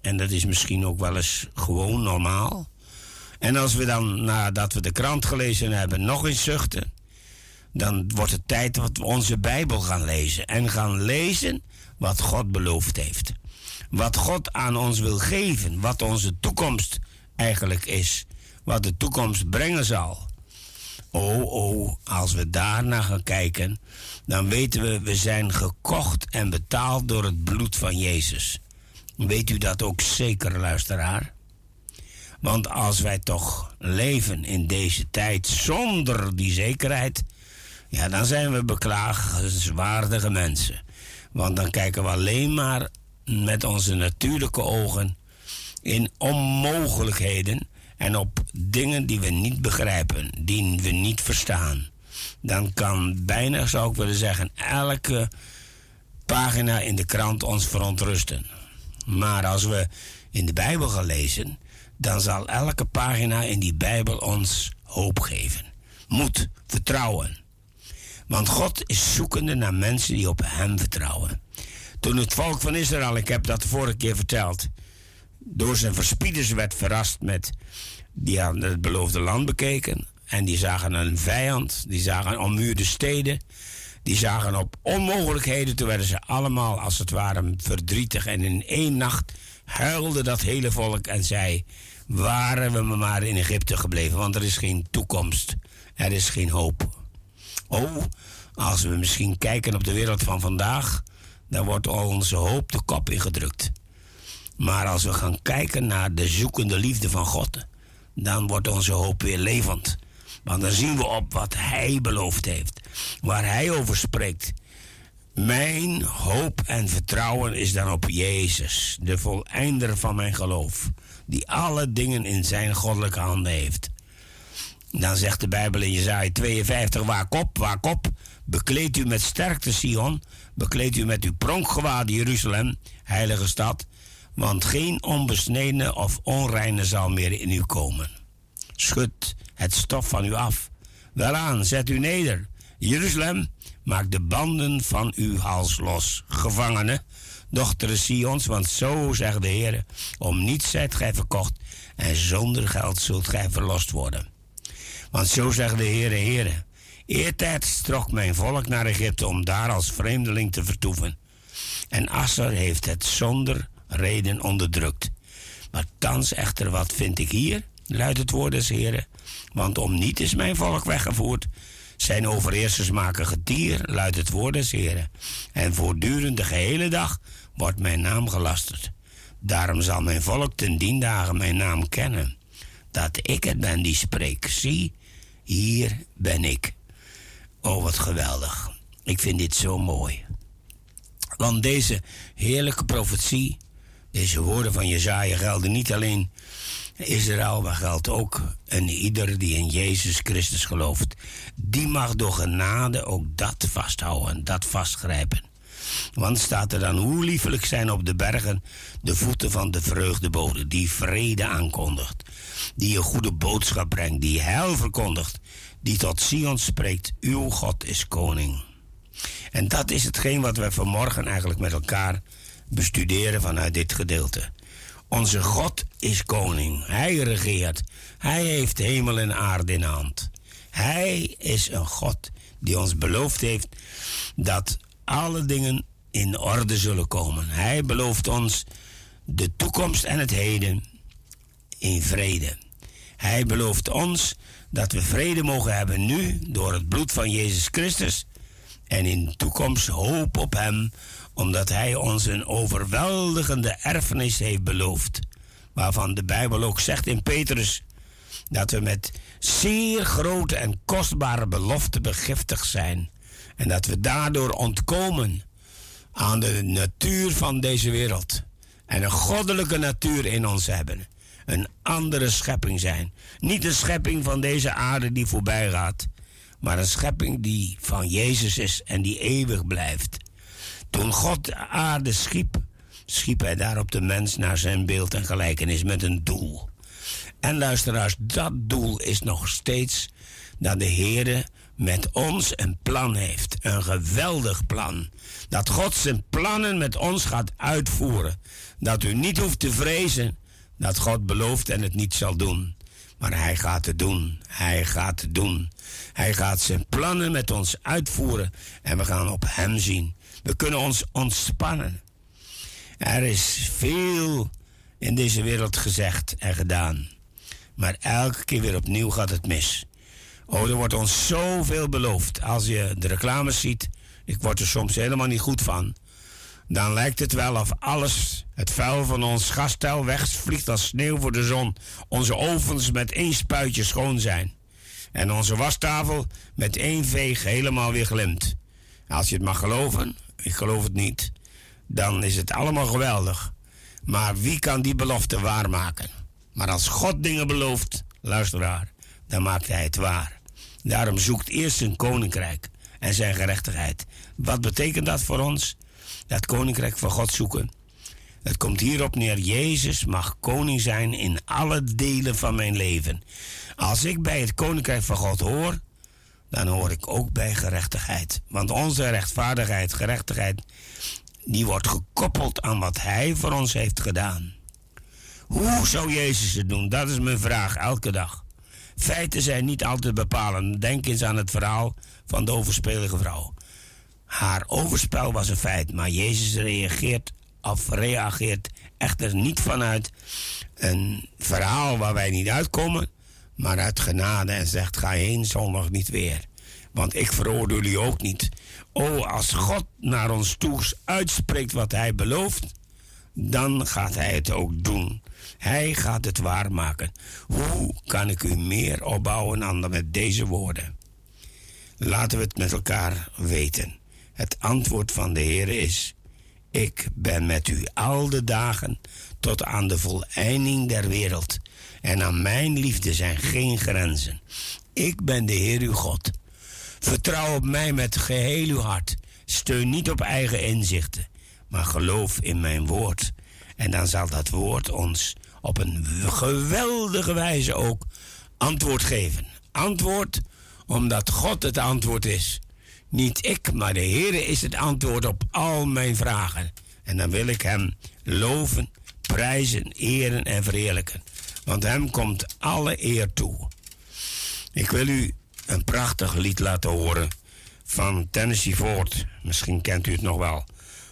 en dat is misschien ook wel eens gewoon normaal. En als we dan nadat we de krant gelezen hebben nog eens zuchten, dan wordt het tijd dat we onze Bijbel gaan lezen en gaan lezen wat God beloofd heeft wat God aan ons wil geven, wat onze toekomst eigenlijk is, wat de toekomst brengen zal. Oh, oh, als we daarna gaan kijken, dan weten we, we zijn gekocht en betaald door het bloed van Jezus. Weet u dat ook zeker, luisteraar? Want als wij toch leven in deze tijd zonder die zekerheid, ja, dan zijn we beklagenswaardige mensen. Want dan kijken we alleen maar met onze natuurlijke ogen in onmogelijkheden en op dingen die we niet begrijpen, die we niet verstaan. Dan kan bijna, zou ik willen zeggen, elke pagina in de krant ons verontrusten. Maar als we in de Bijbel gaan lezen, dan zal elke pagina in die Bijbel ons hoop geven. Moed, vertrouwen. Want God is zoekende naar mensen die op Hem vertrouwen. Toen het volk van Israël, ik heb dat de vorige keer verteld, door zijn verspieders werd verrast met. Die hadden het beloofde land bekeken. En die zagen een vijand. Die zagen ommuurde steden. Die zagen op onmogelijkheden. Toen werden ze allemaal, als het ware, verdrietig. En in één nacht huilde dat hele volk en zei: Waren we maar in Egypte gebleven, want er is geen toekomst. Er is geen hoop. Oh, als we misschien kijken op de wereld van vandaag, dan wordt al onze hoop de kop ingedrukt. Maar als we gaan kijken naar de zoekende liefde van God, dan wordt onze hoop weer levend. Want dan zien we op wat Hij beloofd heeft, waar Hij over spreekt. Mijn hoop en vertrouwen is dan op Jezus, de voleinder van mijn geloof, die alle dingen in zijn goddelijke handen heeft. Dan zegt de Bijbel in Jezaja 52, waak op, waak op, bekleed u met sterkte Sion, bekleed u met uw pronkgewaad Jeruzalem, heilige stad, want geen onbesneden of onreine zal meer in u komen. Schud het stof van u af. Welaan, zet u neder. Jeruzalem, maak de banden van uw hals los. Gevangenen, dochteren Sions, want zo zegt de Heer, om niets zijt gij verkocht en zonder geld zult gij verlost worden. Want zo zegt de Heere, Heere, eertijds trok mijn volk naar Egypte om daar als vreemdeling te vertoeven. En Asser heeft het zonder reden onderdrukt. Maar thans echter, wat vind ik hier? luidt het woord des Heren. Want om niet is mijn volk weggevoerd. Zijn overheersers maken getier, luidt het woord des Heren. En voortdurend de gehele dag wordt mijn naam gelasterd. Daarom zal mijn volk ten dien dagen mijn naam kennen. Dat ik het ben die spreek. Zie, hier ben ik. Oh, wat geweldig. Ik vind dit zo mooi. Want deze heerlijke profetie deze woorden van Jezaja gelden niet alleen Israël, maar geldt ook en ieder die in Jezus Christus gelooft. Die mag door genade ook dat vasthouden, dat vastgrijpen. Want staat er dan hoe liefelijk zijn op de bergen de voeten van de vreugdebode, die vrede aankondigt, die een goede boodschap brengt, die heil verkondigt, die tot Sion spreekt, uw God is koning. En dat is hetgeen wat we vanmorgen eigenlijk met elkaar bestuderen vanuit dit gedeelte. Onze God is koning. Hij regeert. Hij heeft hemel en aarde in hand. Hij is een God die ons beloofd heeft dat alle dingen in orde zullen komen. Hij belooft ons de toekomst en het heden in vrede. Hij belooft ons dat we vrede mogen hebben nu door het bloed van Jezus Christus en in de toekomst hoop op Hem omdat Hij ons een overweldigende erfenis heeft beloofd. Waarvan de Bijbel ook zegt in Petrus dat we met zeer grote en kostbare beloften begiftigd zijn. En dat we daardoor ontkomen aan de natuur van deze wereld. En een goddelijke natuur in ons hebben. Een andere schepping zijn. Niet een schepping van deze aarde die voorbij gaat. Maar een schepping die van Jezus is en die eeuwig blijft. Toen God de aarde schiep, schiep hij daarop de mens naar zijn beeld en gelijkenis met een doel. En luisteraars, dat doel is nog steeds dat de Heer met ons een plan heeft. Een geweldig plan. Dat God zijn plannen met ons gaat uitvoeren. Dat u niet hoeft te vrezen dat God belooft en het niet zal doen. Maar hij gaat het doen. Hij gaat het doen. Hij gaat zijn plannen met ons uitvoeren en we gaan op hem zien. We kunnen ons ontspannen. Er is veel in deze wereld gezegd en gedaan. Maar elke keer weer opnieuw gaat het mis. Oh, er wordt ons zoveel beloofd. Als je de reclames ziet, ik word er soms helemaal niet goed van. Dan lijkt het wel of alles, het vuil van ons gastel wegvliegt als sneeuw voor de zon. Onze ovens met één spuitje schoon zijn. En onze wastafel met één veeg helemaal weer glimt. Als je het mag geloven, ik geloof het niet, dan is het allemaal geweldig. Maar wie kan die belofte waarmaken? Maar als God dingen belooft, luisteraar, dan maakt hij het waar. Daarom zoekt eerst zijn koninkrijk en zijn gerechtigheid. Wat betekent dat voor ons? Dat koninkrijk van God zoeken. Het komt hierop neer: Jezus mag koning zijn in alle delen van mijn leven. Als ik bij het koninkrijk van God hoor, dan hoor ik ook bij gerechtigheid. Want onze rechtvaardigheid, gerechtigheid, die wordt gekoppeld aan wat Hij voor ons heeft gedaan. Hoe zou Jezus het doen? Dat is mijn vraag elke dag. Feiten zijn niet altijd bepalend. Denk eens aan het verhaal van de overspelige vrouw. Haar overspel was een feit, maar Jezus reageert of reageert echter niet vanuit een verhaal waar wij niet uitkomen, maar uit genade en zegt: Ga heen zondag niet weer. Want ik veroordeel u ook niet. O, als God naar ons toe uitspreekt wat hij belooft, dan gaat hij het ook doen. Hij gaat het waarmaken. Hoe kan ik u meer opbouwen dan met deze woorden? Laten we het met elkaar weten. Het antwoord van de Heer is: Ik ben met u al de dagen tot aan de voleinding der wereld. En aan mijn liefde zijn geen grenzen. Ik ben de Heer uw God. Vertrouw op mij met geheel uw hart. Steun niet op eigen inzichten, maar geloof in mijn woord. En dan zal dat woord ons op een geweldige wijze ook antwoord geven. Antwoord omdat God het antwoord is. Niet ik, maar de Heer is het antwoord op al mijn vragen. En dan wil ik Hem loven, prijzen, eren en verheerlijken. Want Hem komt alle eer toe. Ik wil u een prachtig lied laten horen van Tennessee Ford. Misschien kent u het nog wel.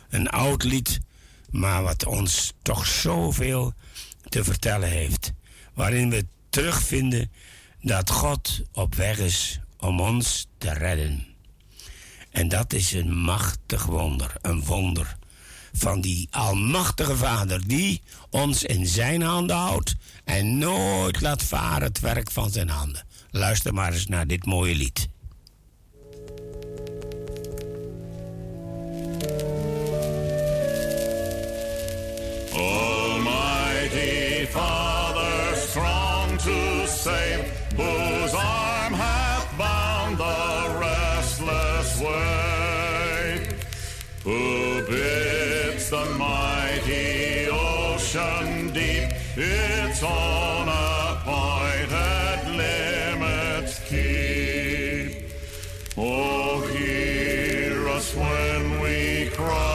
Een oud lied, maar wat ons toch zoveel te vertellen heeft. Waarin we terugvinden dat God op weg is om ons te redden. En dat is een machtig wonder, een wonder van die almachtige Vader die ons in zijn handen houdt en nooit laat varen het werk van zijn handen. Luister maar eens naar dit mooie lied. Almighty Father, strong to save, whose the mighty ocean deep its on a point appointed limits keep. Oh, hear us when we cry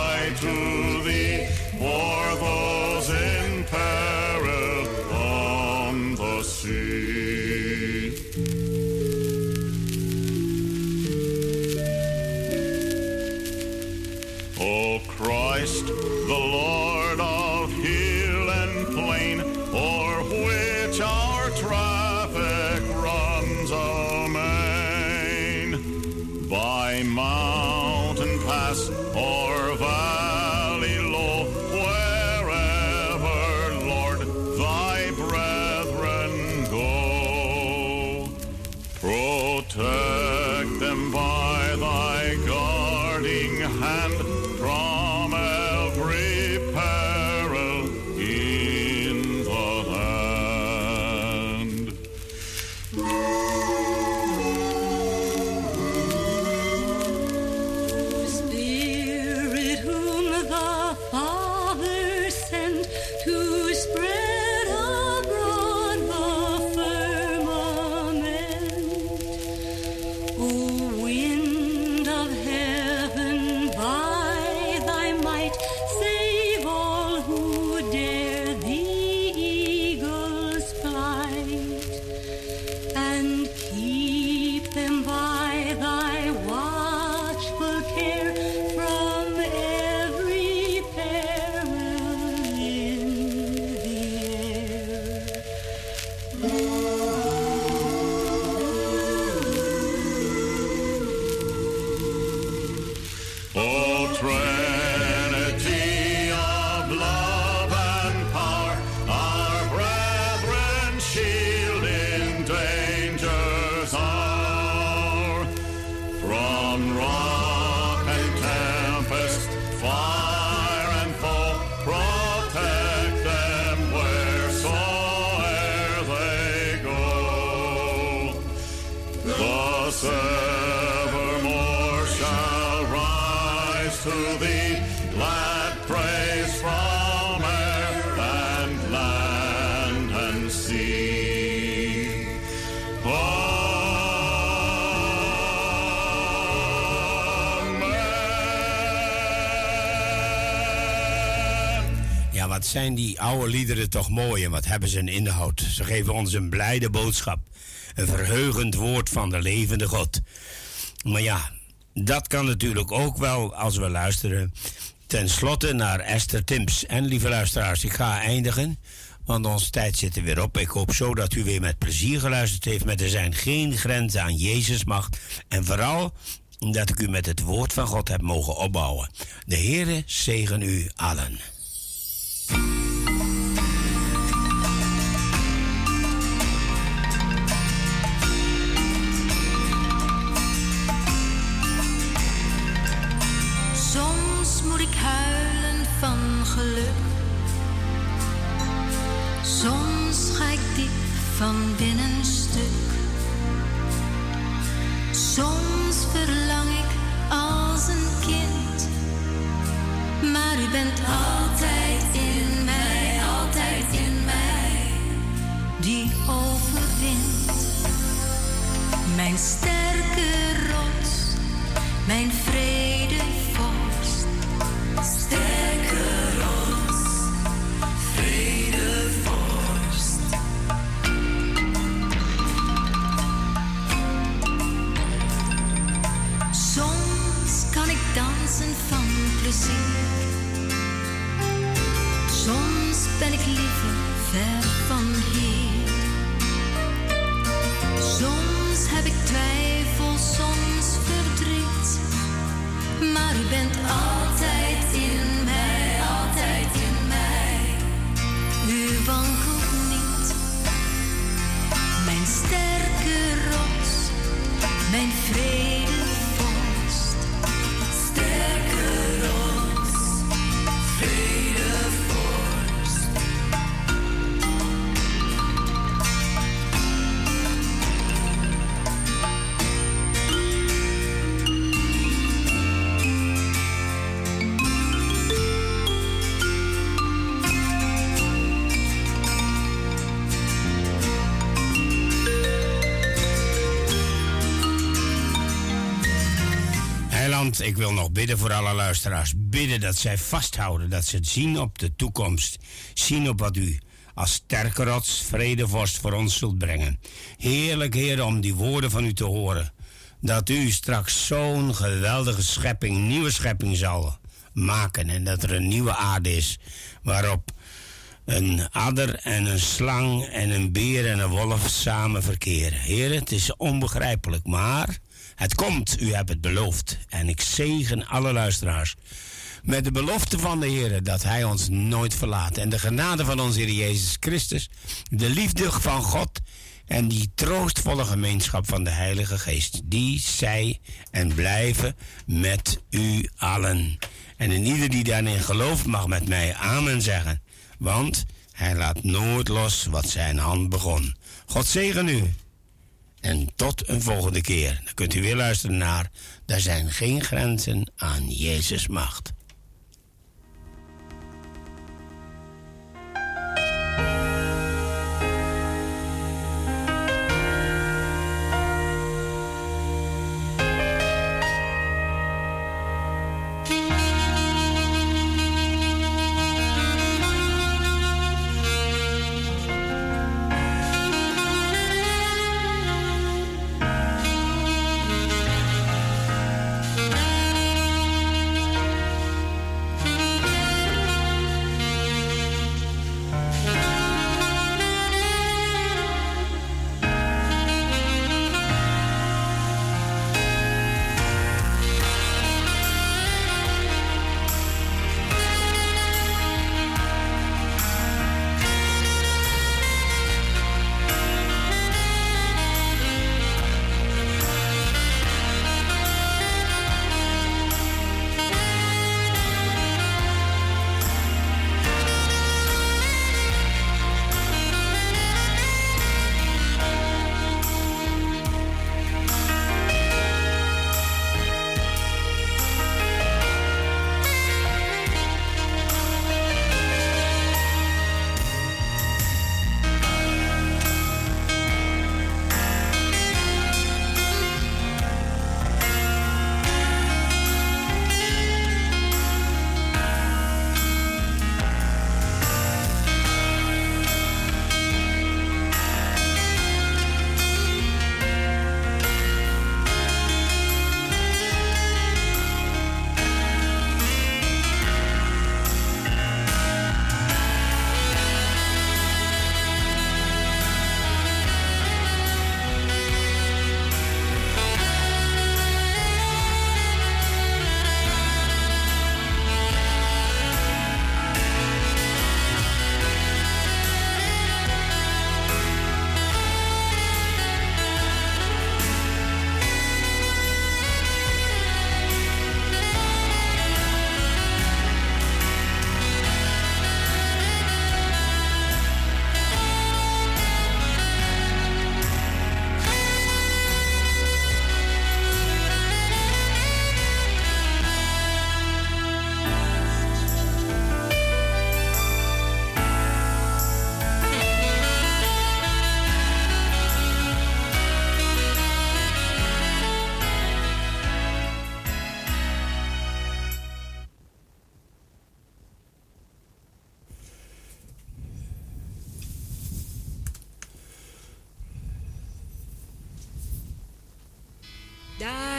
to thee, praise from earth and land and sea. Ja, wat zijn die oude liederen toch mooi en wat hebben ze een inhoud. Ze geven ons een blijde boodschap. Een verheugend woord van de levende God. Maar ja, dat kan natuurlijk ook wel als we luisteren. Ten slotte naar Esther Timps. En lieve luisteraars, ik ga eindigen. Want onze tijd zit er weer op. Ik hoop zo dat u weer met plezier geluisterd heeft. Maar er zijn geen grenzen aan Jezus macht. En vooral dat ik u met het woord van God heb mogen opbouwen. De Heere zegen u allen. Van binnen stuk. Soms verlang ik als een kind. Maar u bent altijd in mij, altijd in mij. Die overwint. Mijn sterke rots, mijn vredevorst. Soms ben ik liever ver van hier. Soms heb ik twijfel, soms verdriet. Maar u bent altijd in mij, altijd in mij. U Ik wil nog bidden voor alle luisteraars. Bidden dat zij vasthouden, dat ze het zien op de toekomst. Zien op wat u als sterke rots, vredevorst voor ons zult brengen. Heerlijk, Heer, om die woorden van u te horen. Dat u straks zo'n geweldige schepping, nieuwe schepping zal maken. En dat er een nieuwe aarde is waarop een adder en een slang en een beer en een wolf samen verkeren. Heer, het is onbegrijpelijk, maar het komt. U hebt het beloofd. En ik zegen alle luisteraars met de belofte van de Heer dat Hij ons nooit verlaat. En de genade van onze Heer Jezus Christus, de liefde van God en die troostvolle gemeenschap van de Heilige Geest, die zij en blijven met u allen. En in ieder die daarin gelooft mag met mij amen zeggen, want hij laat nooit los wat zijn hand begon. God zegen u. En tot een volgende keer. Dan kunt u weer luisteren naar Er zijn geen grenzen aan Jezus' macht.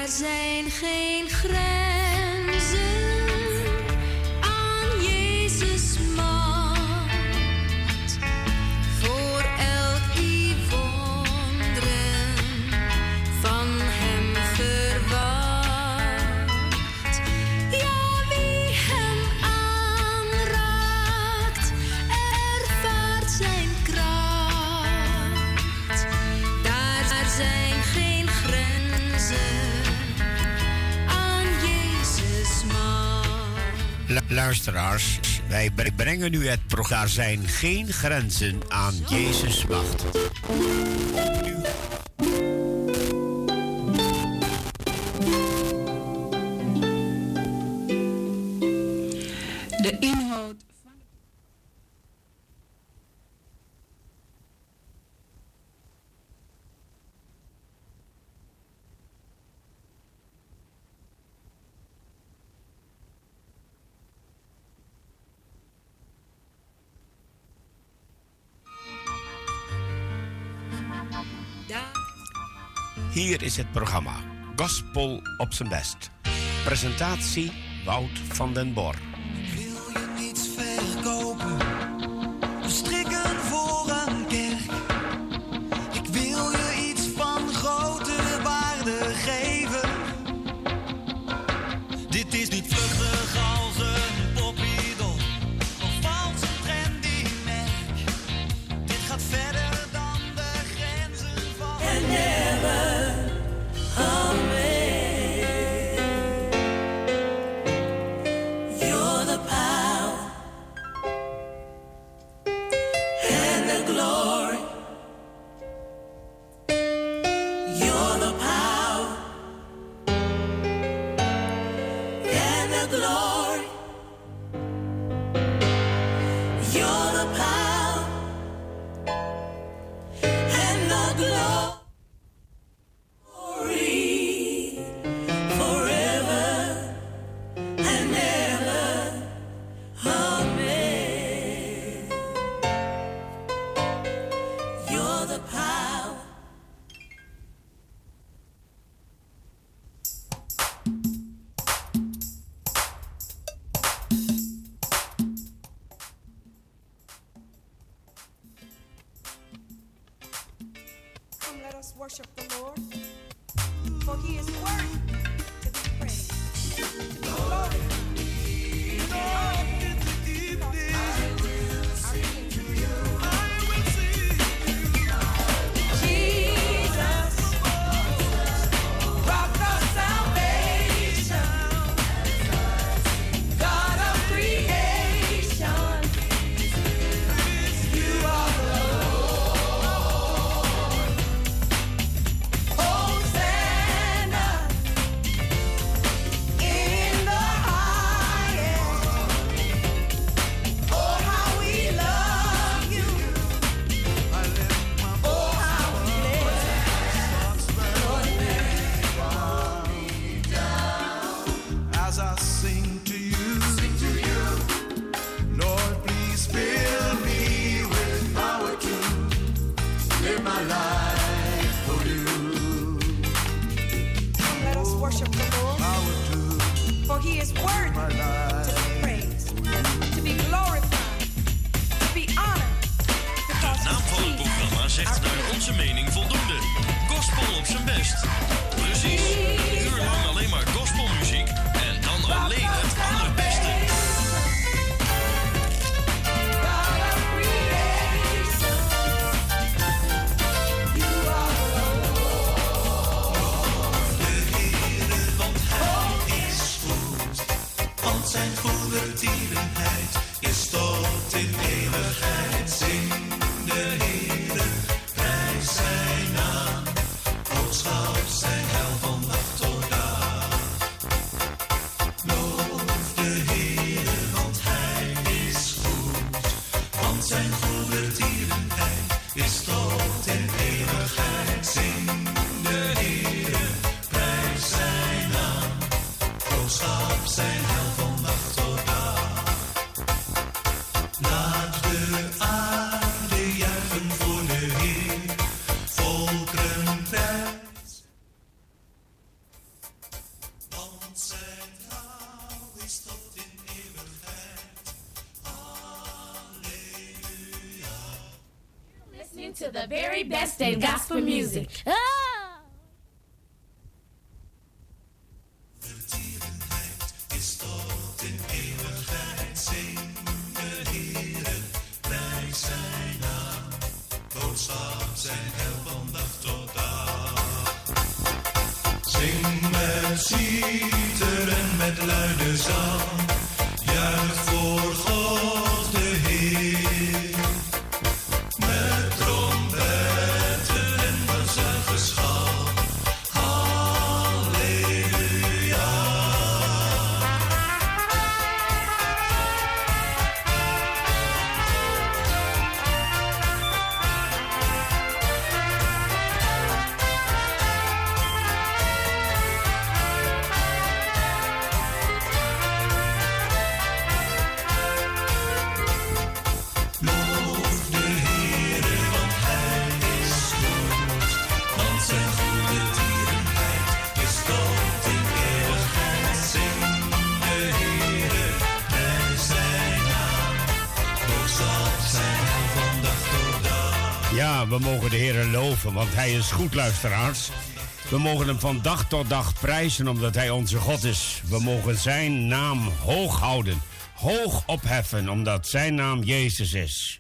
zijn geen grenzen. Wij brengen nu het programma Zijn geen grenzen aan Jezus macht. is het programma Gospel op zijn best. Presentatie Wout van den Bor. zijn goede tierenheid. Gospel music. De Heer loven, want Hij is goed, luisteraars. We mogen Hem van dag tot dag prijzen, omdat Hij onze God is. We mogen Zijn naam hoog houden, hoog opheffen, omdat Zijn naam Jezus is.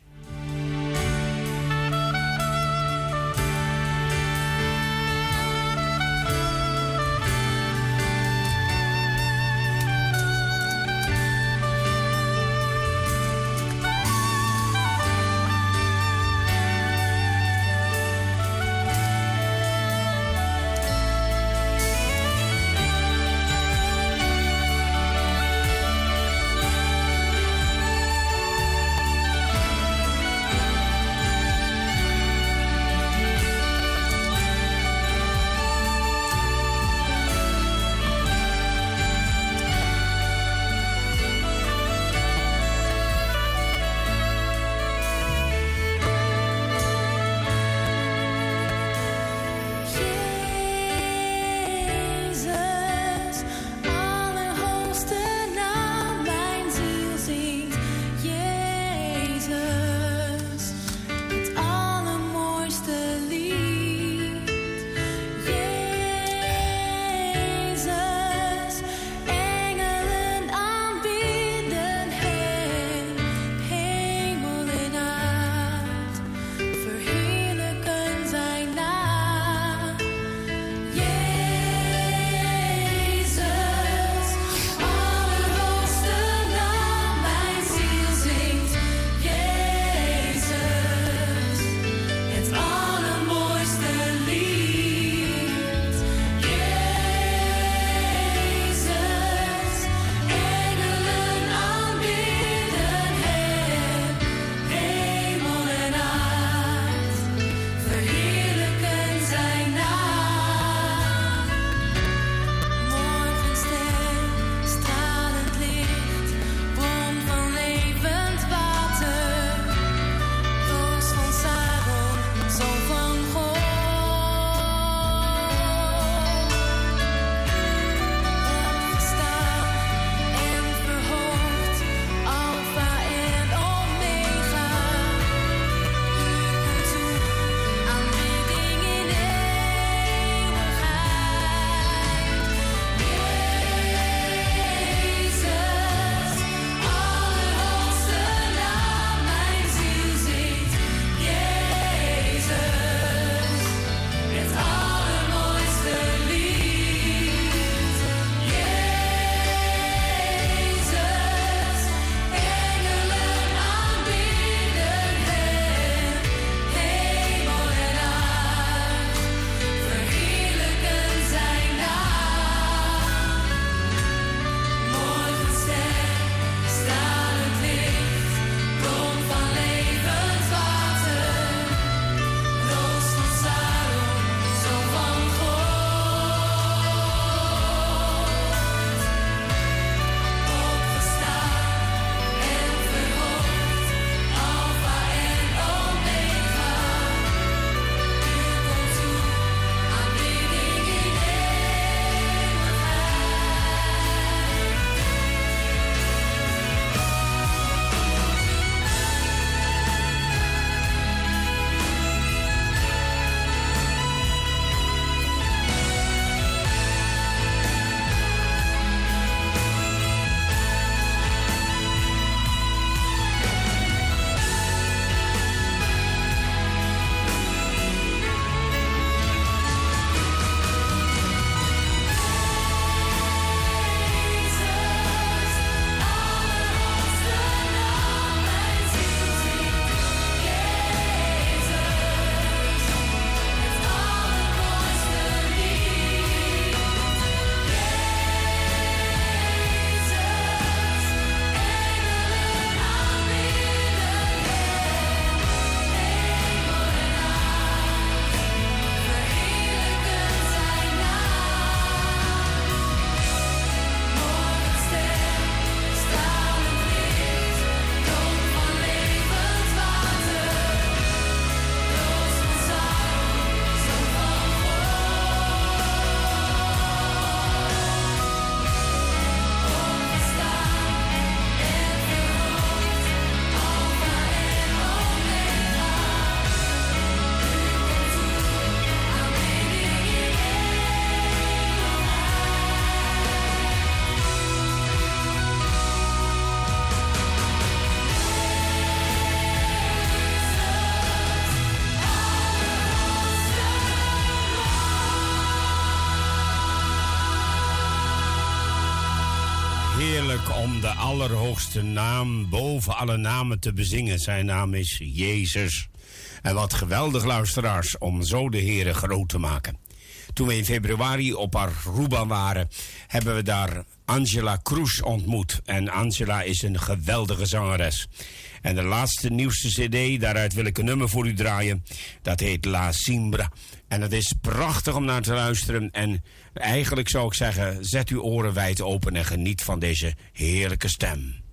Allerhoogste naam boven alle namen te bezingen. Zijn naam is Jezus. En wat geweldig luisteraars om zo de Here groot te maken. Toen we in februari op Aruba waren, hebben we daar Angela Cruz ontmoet. En Angela is een geweldige zangeres. En de laatste nieuwste cd, daaruit wil ik een nummer voor u draaien. Dat heet La Simbra. En het is prachtig om naar te luisteren. En eigenlijk zou ik zeggen, zet uw oren wijd open en geniet van deze heerlijke stem.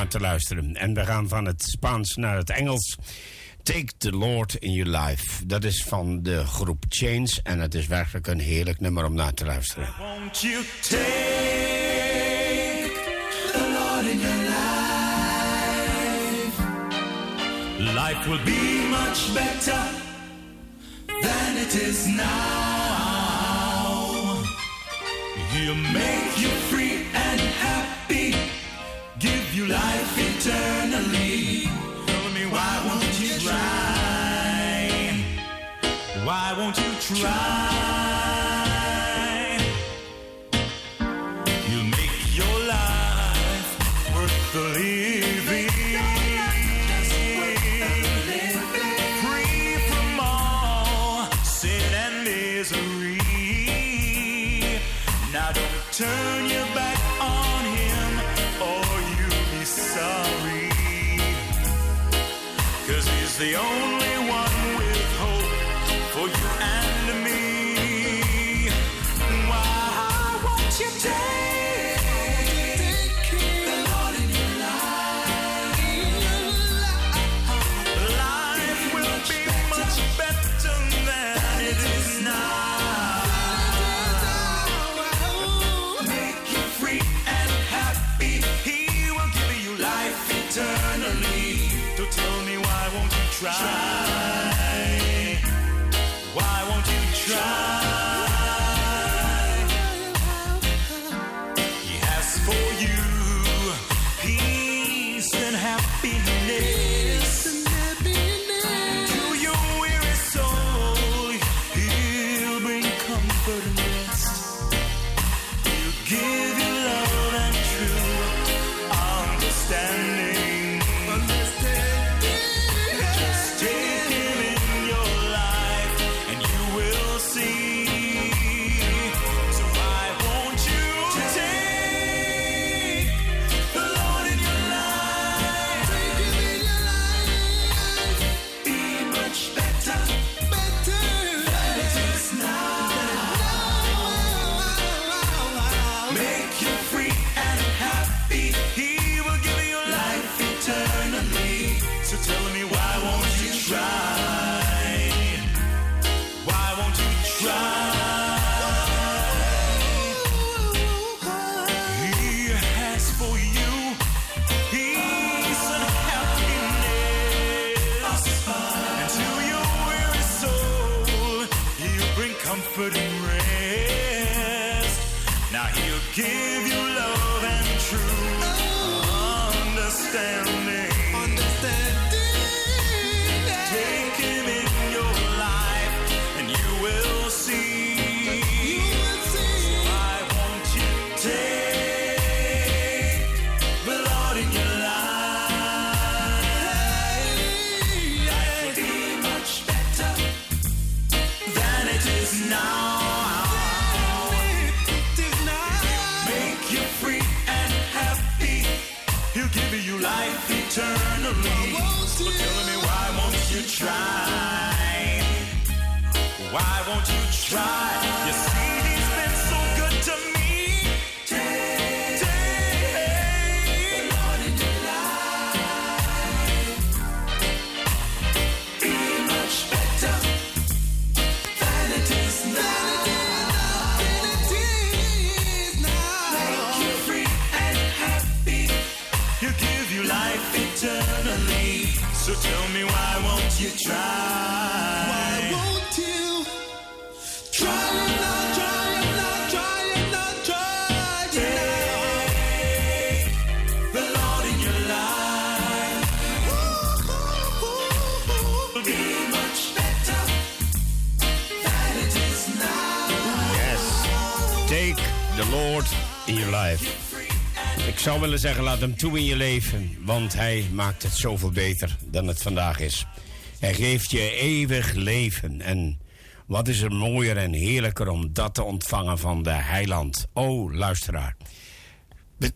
Naar te luisteren. En we gaan van het Spaans naar het Engels. Take the Lord in Your Life. Dat is van de groep Change. En het is werkelijk een heerlijk nummer om naar te luisteren. Won't you take the Lord in your life? Life will be much better than it is now. He'll make you free try? You make your life worth the living. Free from all sin and misery. Now don't turn your back on him or you'll be sorry. Cause he's the only Why won't you try? You see, he's been so good to me. Take Lord in your. Be much better than it is now. Make you free and happy. He'll give you life eternally. So tell me why won't you try? Lord in your life. Ik zou willen zeggen, laat hem toe in je leven, want hij maakt het zoveel beter dan het vandaag is. Hij geeft je eeuwig leven en wat is er mooier en heerlijker om dat te ontvangen van de heiland. O, luisteraar. Be-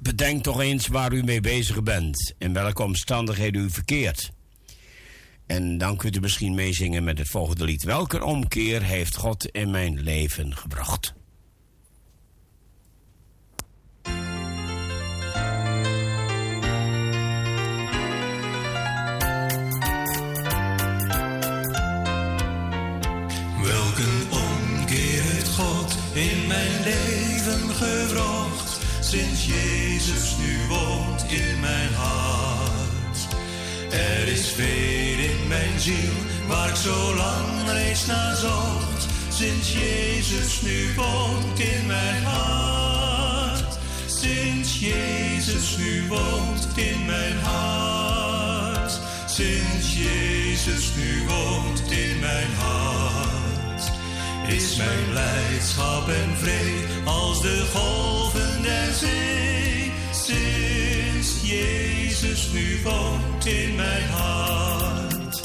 bedenk toch eens waar u mee bezig bent, in welke omstandigheden u verkeert. En dan kunt u misschien meezingen met het volgende lied. Welke omkeer heeft God in mijn leven gebracht? In mijn leven gewrocht. Sinds Jezus nu woont in mijn hart. Er is veel in mijn ziel waar ik zo lang reeds naar zocht. Sinds Jezus nu woont in mijn hart. Sinds Jezus nu woont in mijn hart. Sinds Jezus nu woont in mijn hart. Is mijn blijdschap en vrede als de golven der zee. Sinds Jezus nu woont in mijn hart.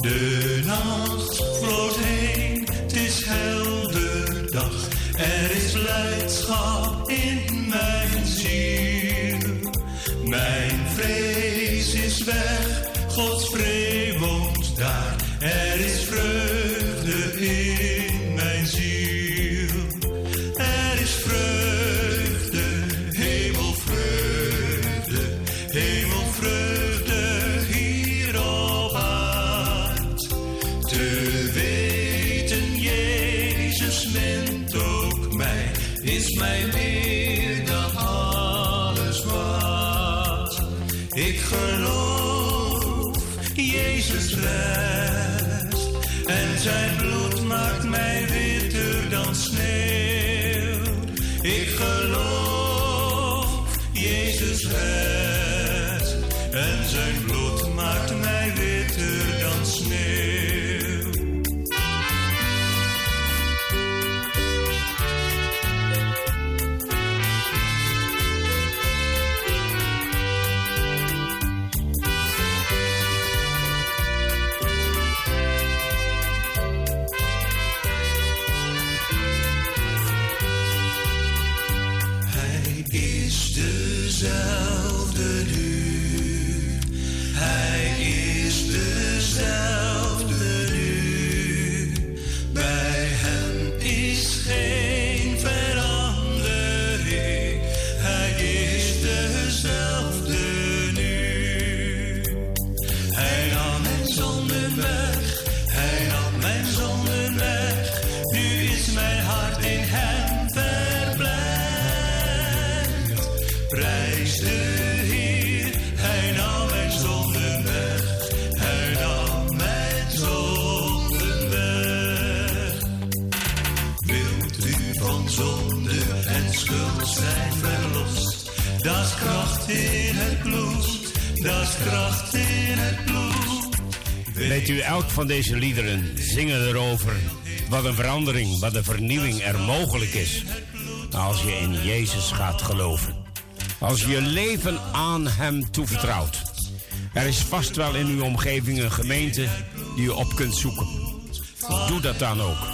De nacht vloot heen, het is helder dag. Er is blijdschap Weet u, elk van deze liederen zingen erover wat een verandering, wat een vernieuwing er mogelijk is. Als je in Jezus gaat geloven. Als je je leven aan Hem toevertrouwt. Er is vast wel in uw omgeving een gemeente die je op kunt zoeken. Doe dat dan ook.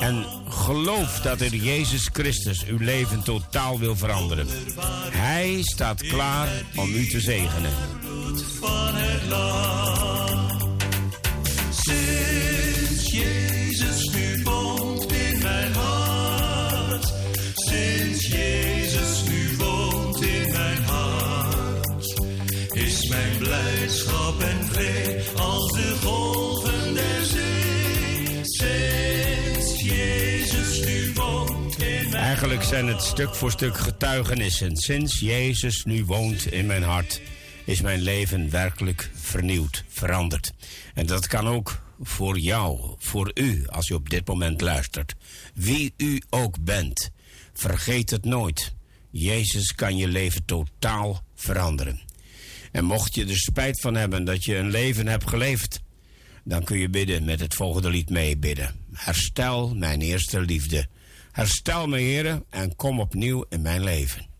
En geloof dat er Jezus Christus uw leven totaal wil veranderen. Hij staat klaar om u te zegenen. van het land. Jezus nu woont in mijn hart. Is mijn blijdschap en vrede als de golven der zee. Sinds Jezus nu woont in mijn Eigenlijk zijn het stuk voor stuk getuigenissen. Sinds Jezus nu woont in mijn hart, is mijn leven werkelijk vernieuwd, veranderd. En dat kan ook voor jou, voor u, als u op dit moment luistert. Wie u ook bent, vergeet het nooit. Jezus kan je leven totaal veranderen. En mocht je er spijt van hebben dat je een leven hebt geleefd, dan kun je bidden met het volgende lied meebidden. Herstel mijn eerste liefde. Herstel me, heren, en kom opnieuw in mijn leven.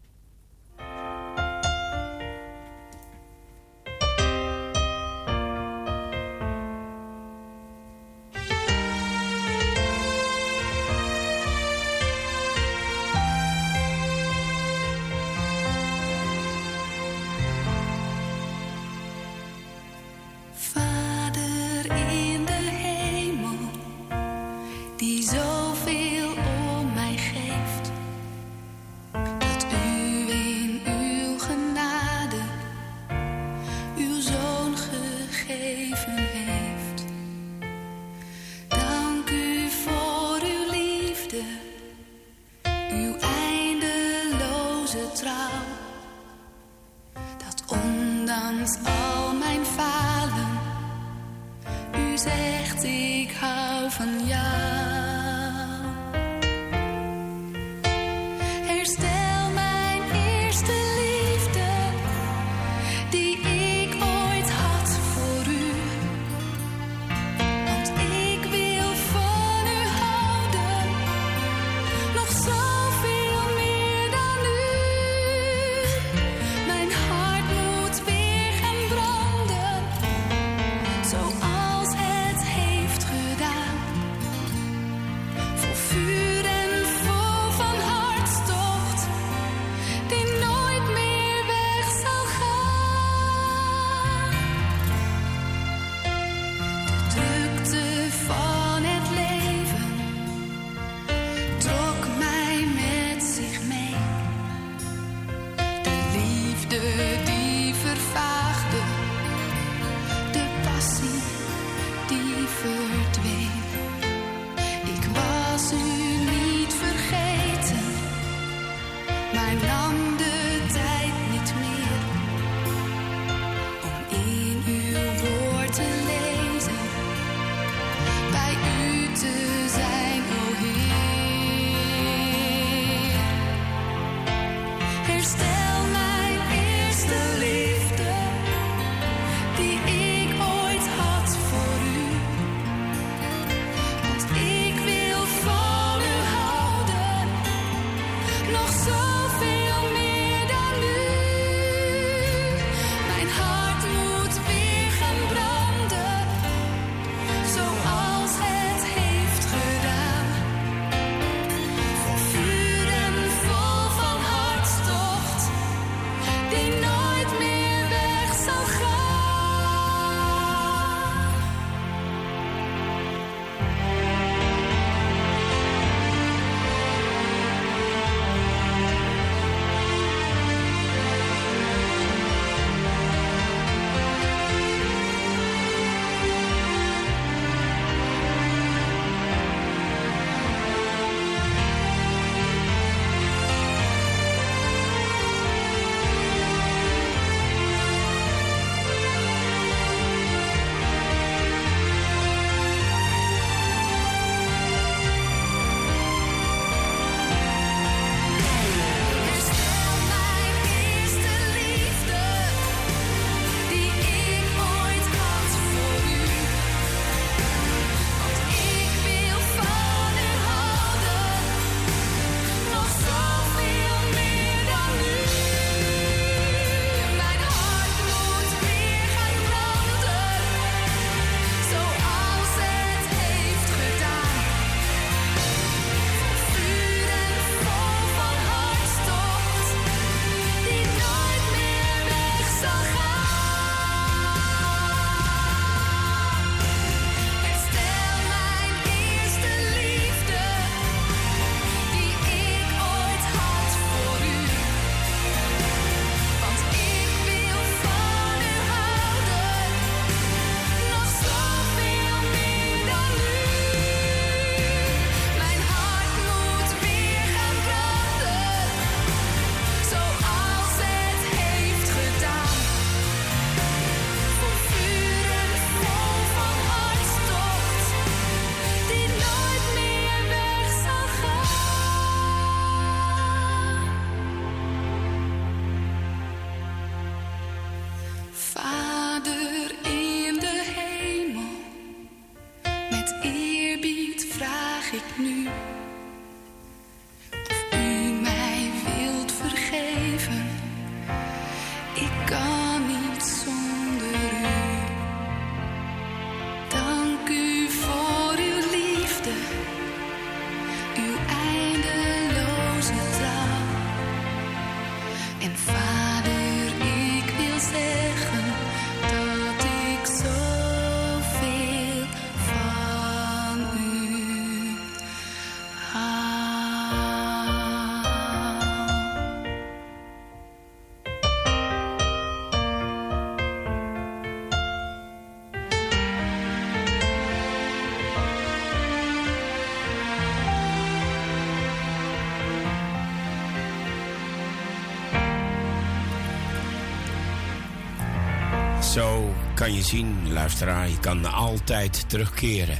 Zo kan je zien, luisteraar, je kan altijd terugkeren.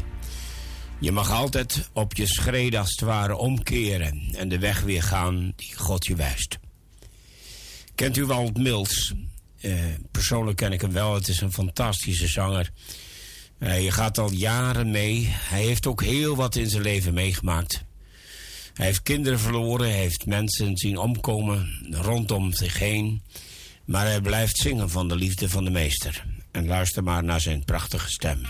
Je mag altijd op je schreden als het ware omkeren en de weg weer gaan die God je wijst. Kent u Walt Mills? Eh, persoonlijk ken ik hem wel. Het is een fantastische zanger. Hij gaat al jaren mee. Hij heeft ook heel wat in zijn leven meegemaakt. Hij heeft kinderen verloren, hij heeft mensen zien omkomen rondom zich heen. Maar hij blijft zingen van de liefde van de meester. En luister maar naar zijn prachtige stem.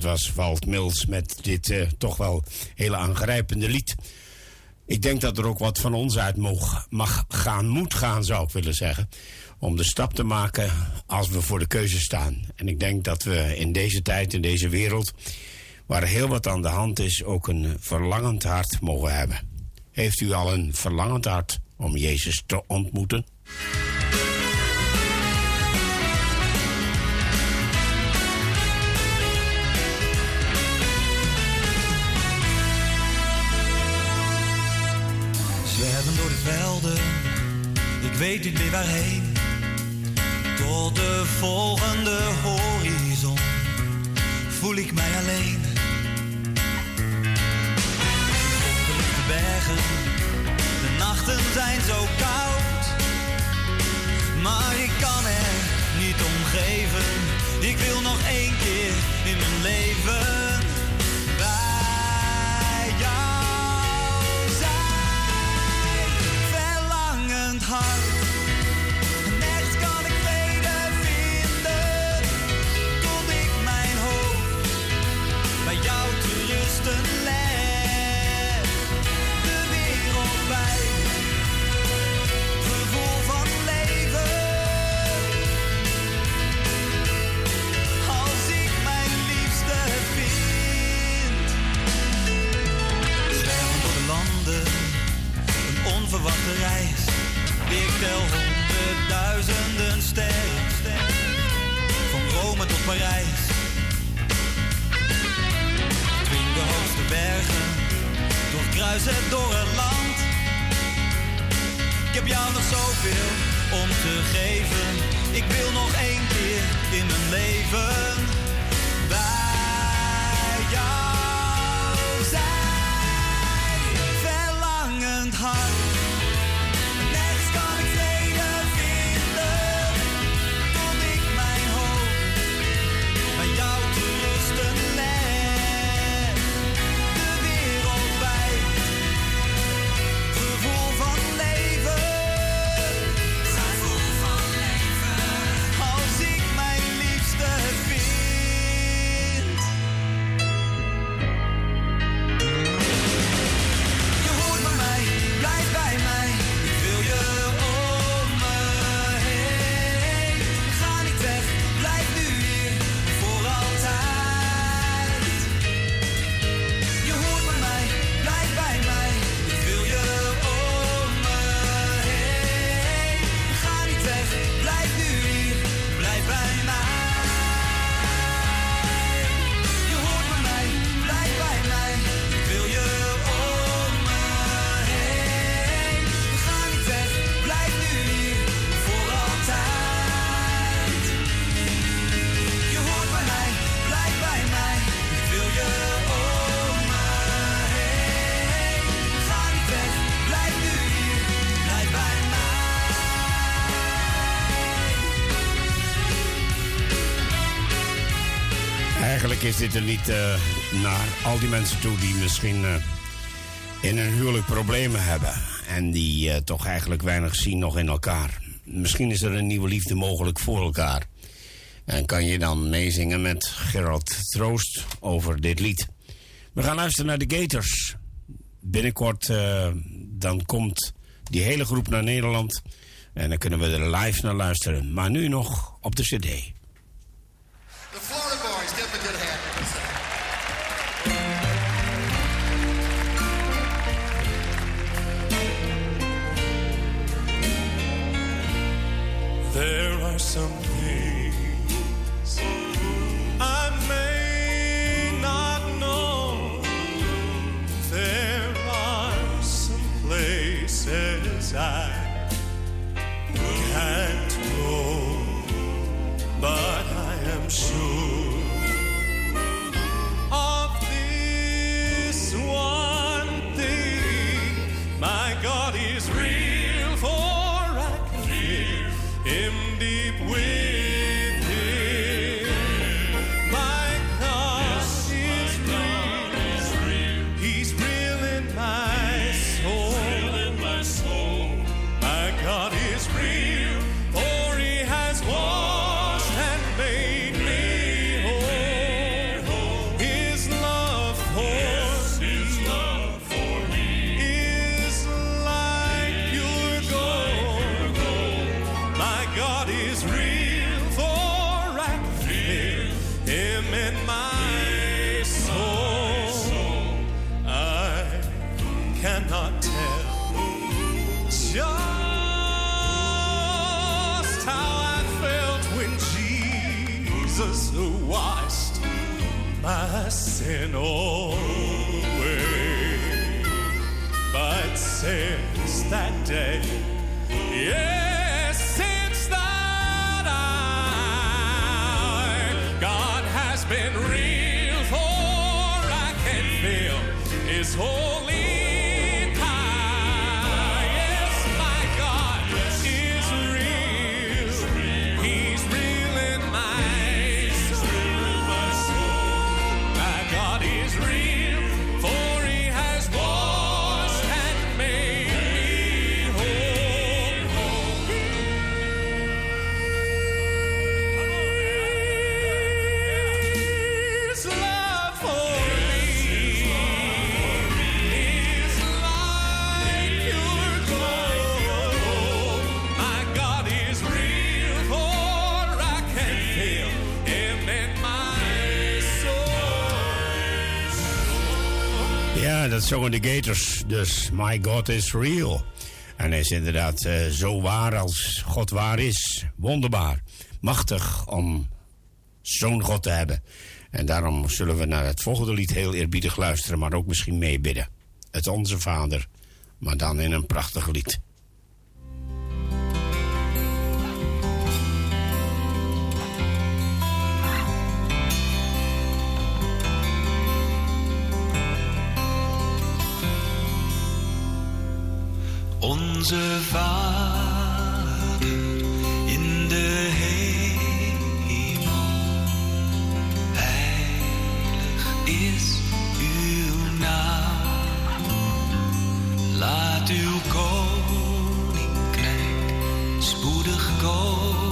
Dat was Walt Mills met dit eh, toch wel hele aangrijpende lied. Ik denk dat er ook wat van ons uit mag, mag gaan, moet gaan, zou ik willen zeggen. Om de stap te maken als we voor de keuze staan. En ik denk dat we in deze tijd, in deze wereld, waar heel wat aan de hand is, ook een verlangend hart mogen hebben. Heeft u al een verlangend hart om Jezus te ontmoeten? Weet niet meer waarheen. Tot de volgende horizon voel ik mij alleen. Onbelichte bergen, de nachten zijn zo koud. Maar ik kan er niet om geven. Ik wil nog één keer in mijn leven Verlangend Stel honderdduizenden sterren. Van Rome tot Parijs. Dwing de hoogste bergen, doorkruis het door het land. Ik heb jou nog zoveel om te geven. Ik wil nog één keer in mijn leven bij jou zijn. Verlangend hart. luistert er niet eh, naar al die mensen toe die misschien eh, in een huwelijk problemen hebben. En die eh, toch eigenlijk weinig zien nog in elkaar. Misschien is er een nieuwe liefde mogelijk voor elkaar. En kan je dan meezingen met Gerald Troost over dit lied. We gaan luisteren naar de Gators. Binnenkort dan komt die hele groep naar Nederland. En dan kunnen we er live naar luisteren. Maar nu nog op de cd. There are some zongen de Gators. Dus My God is Real. En hij is inderdaad eh, zo waar als God waar is. Wonderbaar. Machtig om zo'n God te hebben. En daarom zullen we naar het volgende lied heel eerbiedig luisteren, maar ook misschien meebidden. Het Onze Vader, maar dan in een prachtig lied. Onze Vader in de hemel, heilig is uw naam. Laat uw koninkrijk spoedig komen.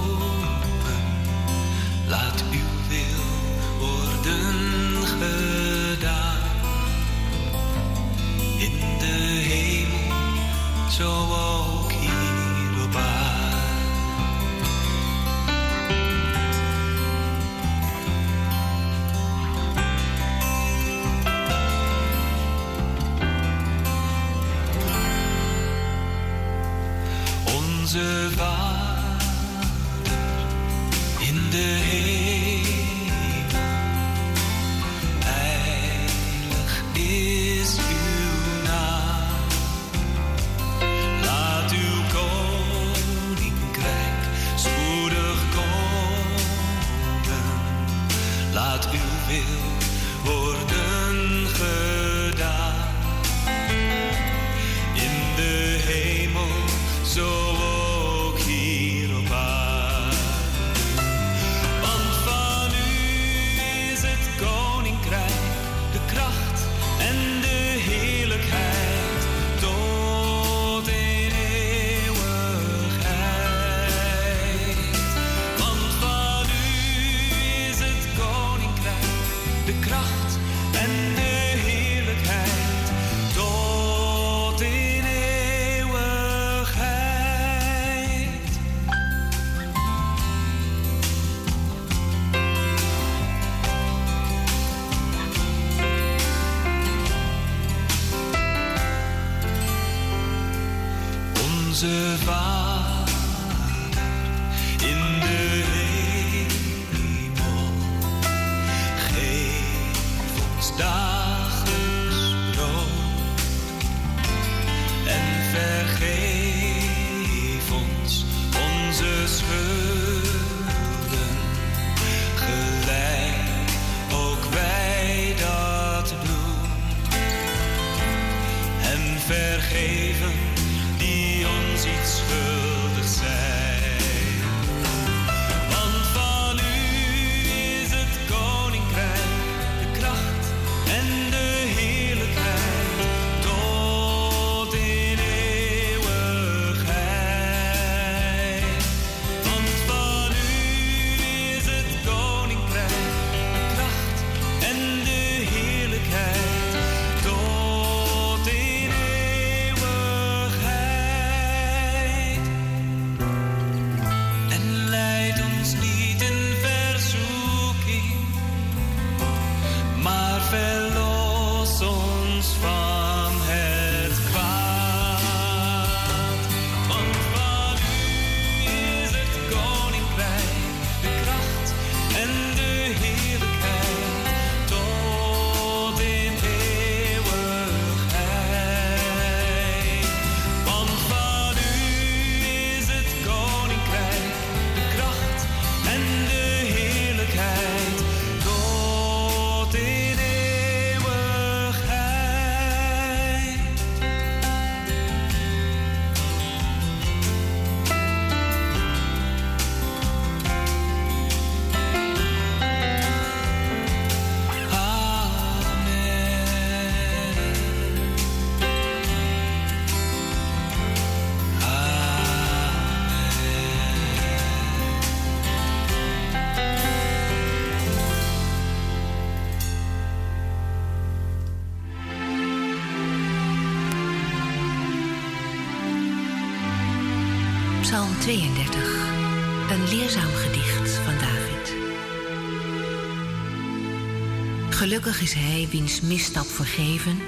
Is hij wiens misstap vergeven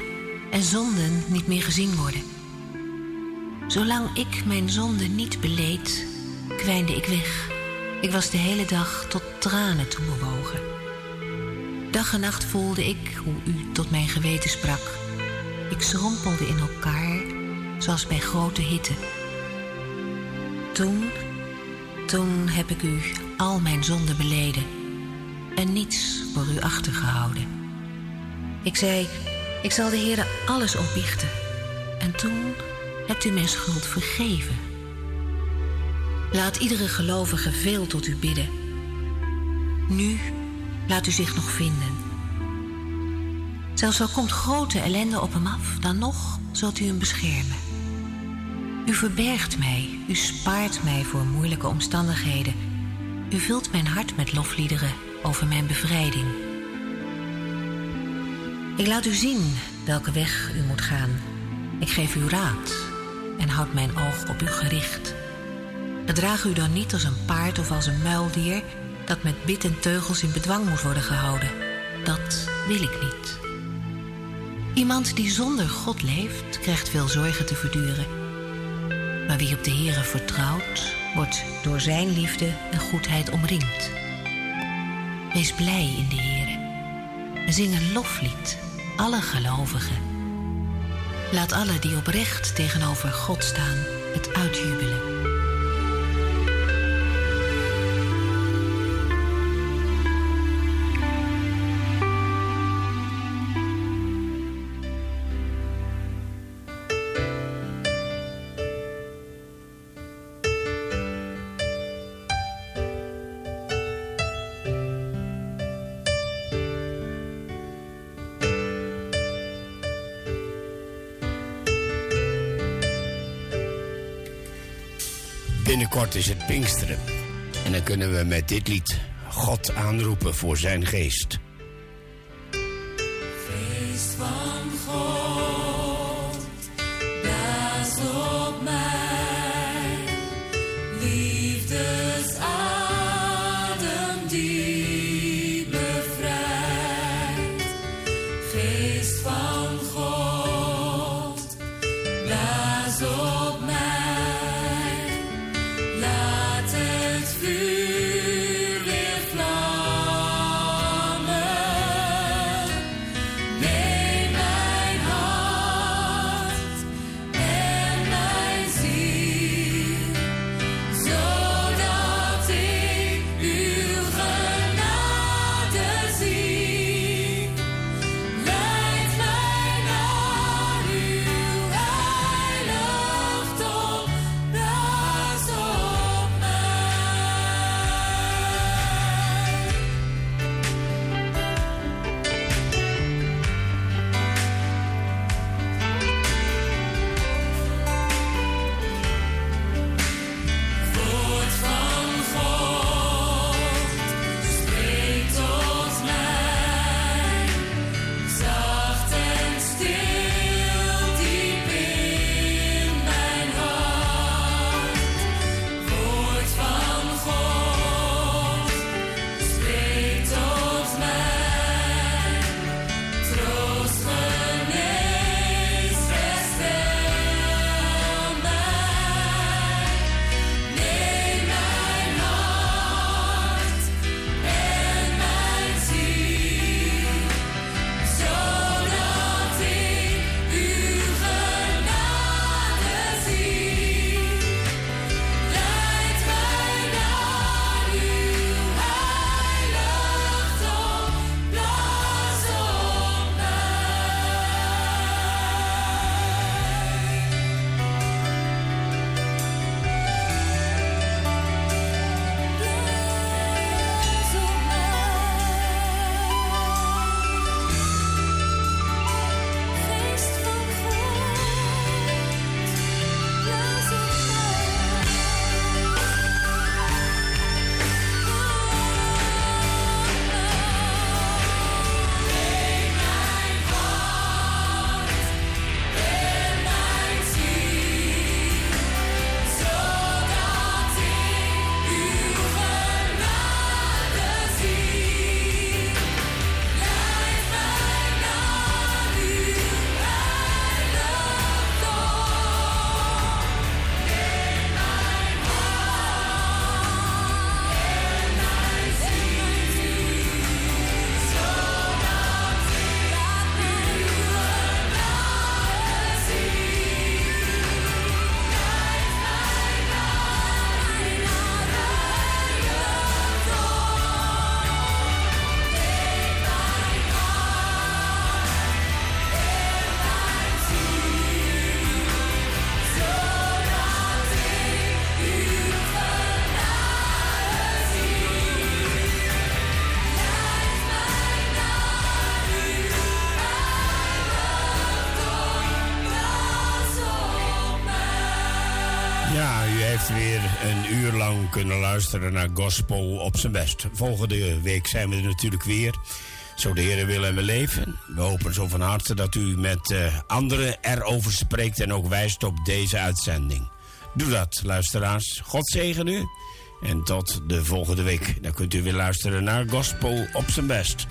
en zonden niet meer gezien worden. Zolang ik mijn zonde niet beleed, kwijnde ik weg. Ik was de hele dag tot tranen toe bewogen. Dag en nacht voelde ik hoe u tot mijn geweten sprak. Ik schrompelde in elkaar, zoals bij grote hitte. Toen, toen heb ik u al mijn zonden beleden en niets voor u achtergehouden. Ik zei, ik zal de Heere alles opbiechten. En toen hebt u mijn schuld vergeven. Laat iedere gelovige veel tot u bidden. Nu laat u zich nog vinden. Zelfs al komt grote ellende op hem af, dan nog zult u hem beschermen. U verbergt mij, u spaart mij voor moeilijke omstandigheden. U vult mijn hart met lofliederen over mijn bevrijding. Ik laat u zien welke weg u moet gaan. Ik geef u raad en houd mijn oog op u gericht. Gedraag u dan niet als een paard of als een muildier dat met bit en teugels in bedwang moet worden gehouden. Dat wil ik niet. Iemand die zonder God leeft, krijgt veel zorgen te verduren. Maar wie op de Heere vertrouwt, wordt door zijn liefde en goedheid omringd. Wees blij in de Heere. Zing een loflied, alle gelovigen. Laat alle die oprecht tegenover God staan het uitjubelen. Binnenkort is het Pinksteren. En dan kunnen we met dit lied God aanroepen voor zijn geest. Geest luisteren naar Gospel op zijn best. Volgende week zijn we er natuurlijk weer. Zo de Heer wil en we leven. We hopen zo van harte dat u met uh, anderen erover spreekt en ook wijst op deze uitzending. Doe dat, luisteraars. God zegen u. En tot de volgende week. Dan kunt u weer luisteren naar Gospel op zijn best.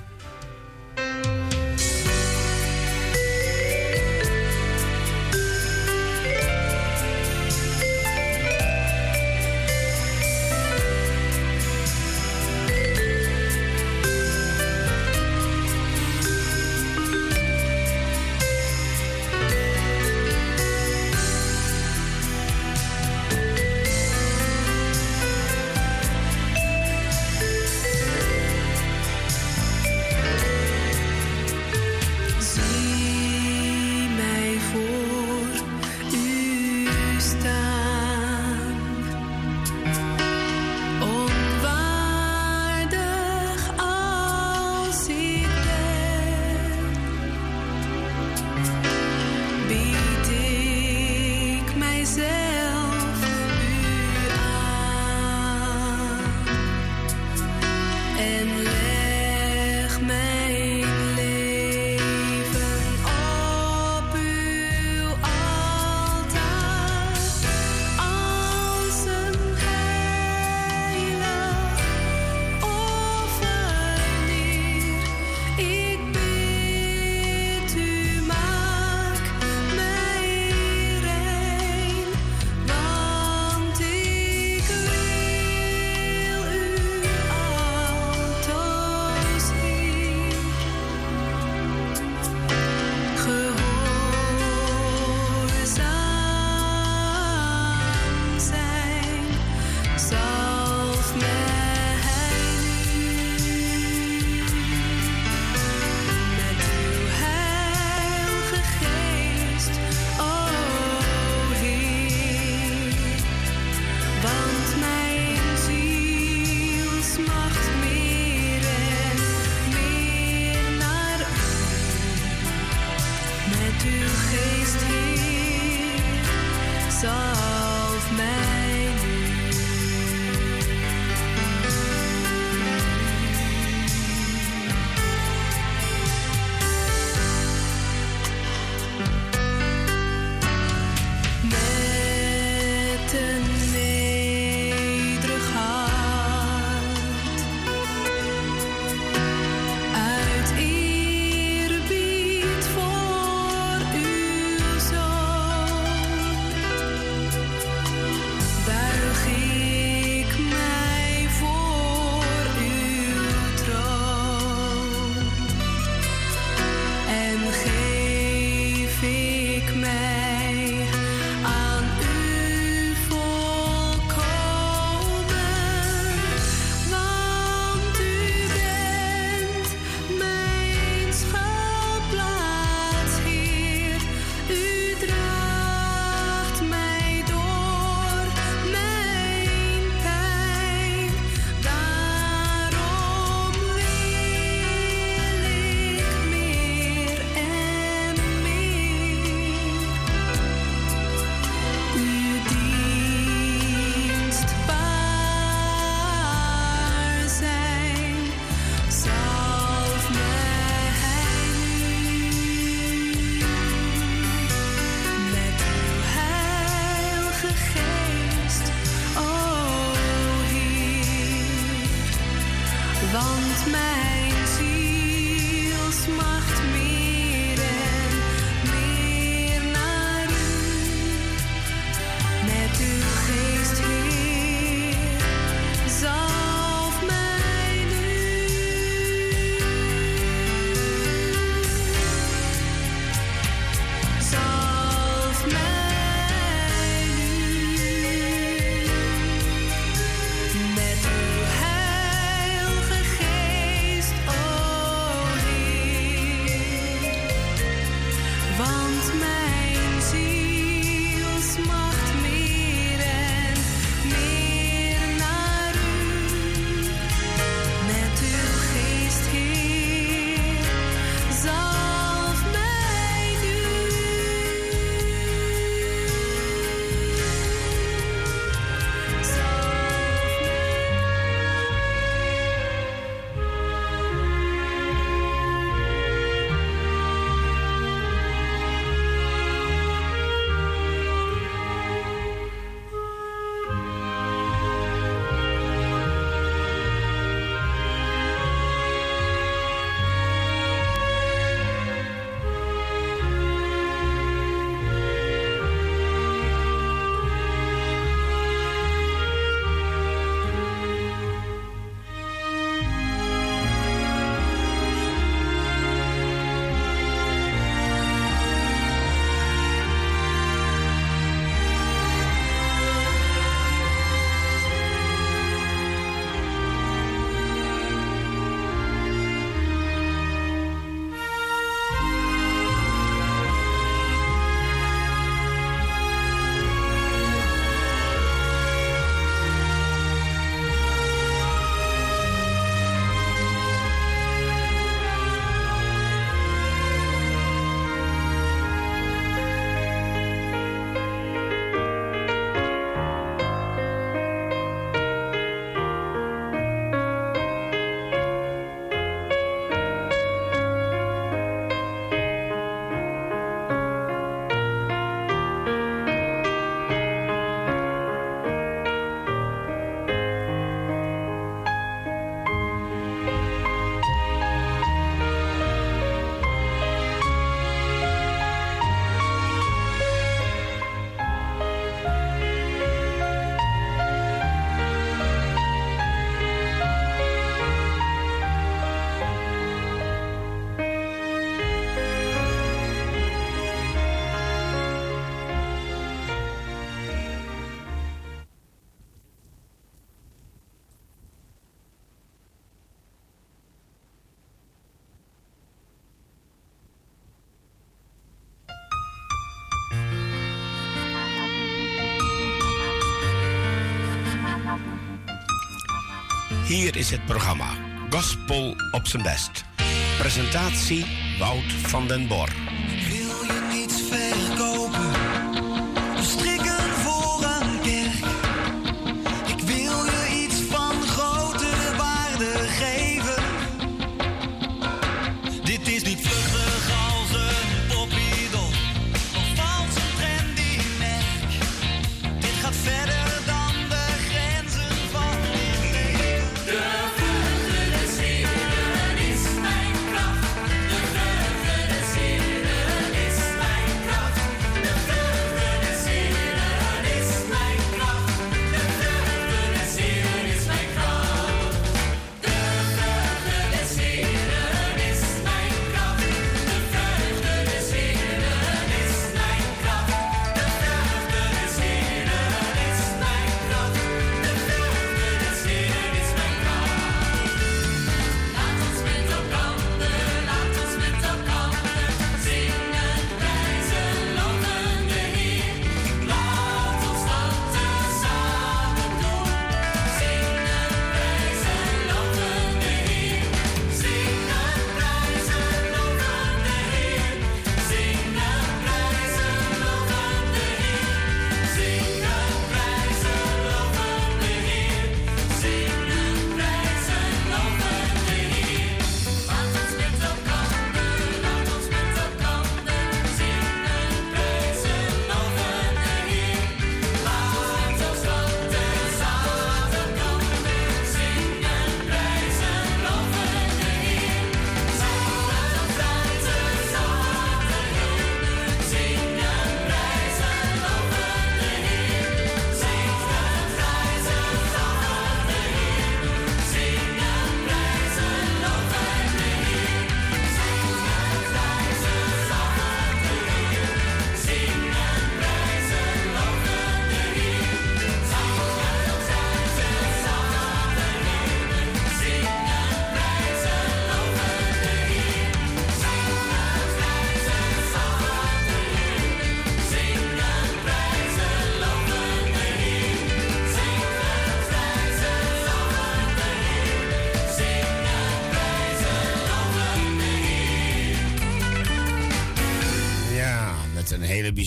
Hier is het programma Gospel op zijn best. Presentatie Wout van den Bor.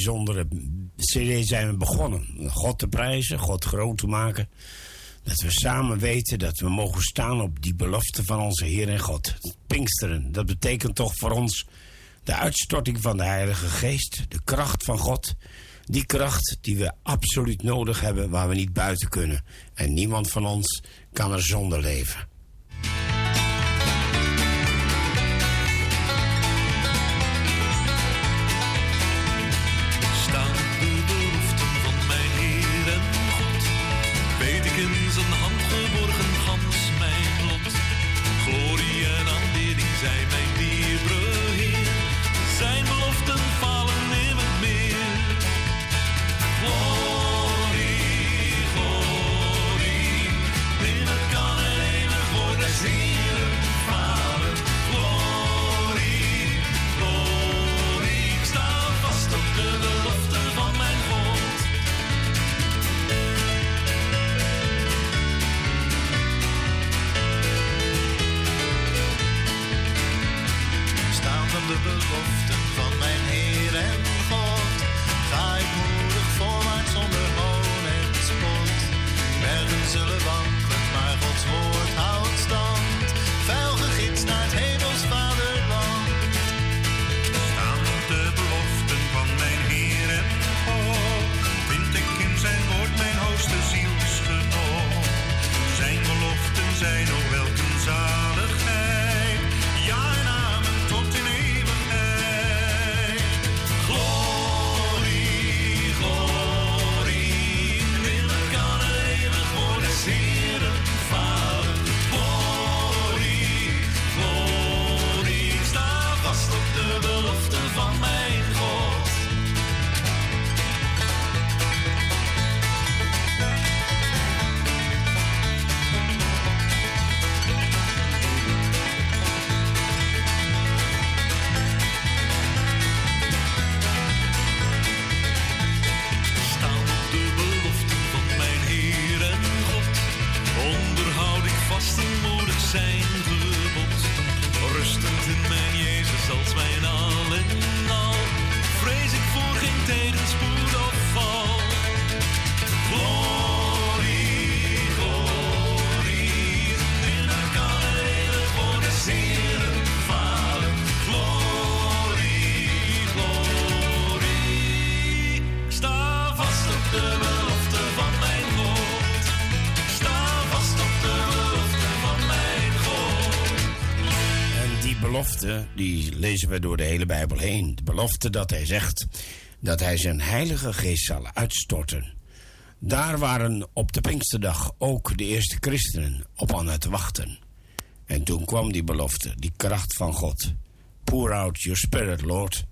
bijzondere CD zijn we begonnen. God te prijzen, God groot te maken. Dat we samen weten dat we mogen staan op die belofte van onze Heer en God. Pinksteren, dat betekent toch voor ons de uitstorting van de Heilige Geest, de kracht van God. Die kracht die we absoluut nodig hebben, waar we niet buiten kunnen. En niemand van ons kan er zonder leven. Lezen we door de hele Bijbel heen. De belofte dat hij zegt dat hij zijn heilige geest zal uitstorten. Daar waren op de Pinksterdag ook de eerste christenen op aan het wachten. En toen kwam die belofte, die kracht van God. Pour out your spirit, Lord.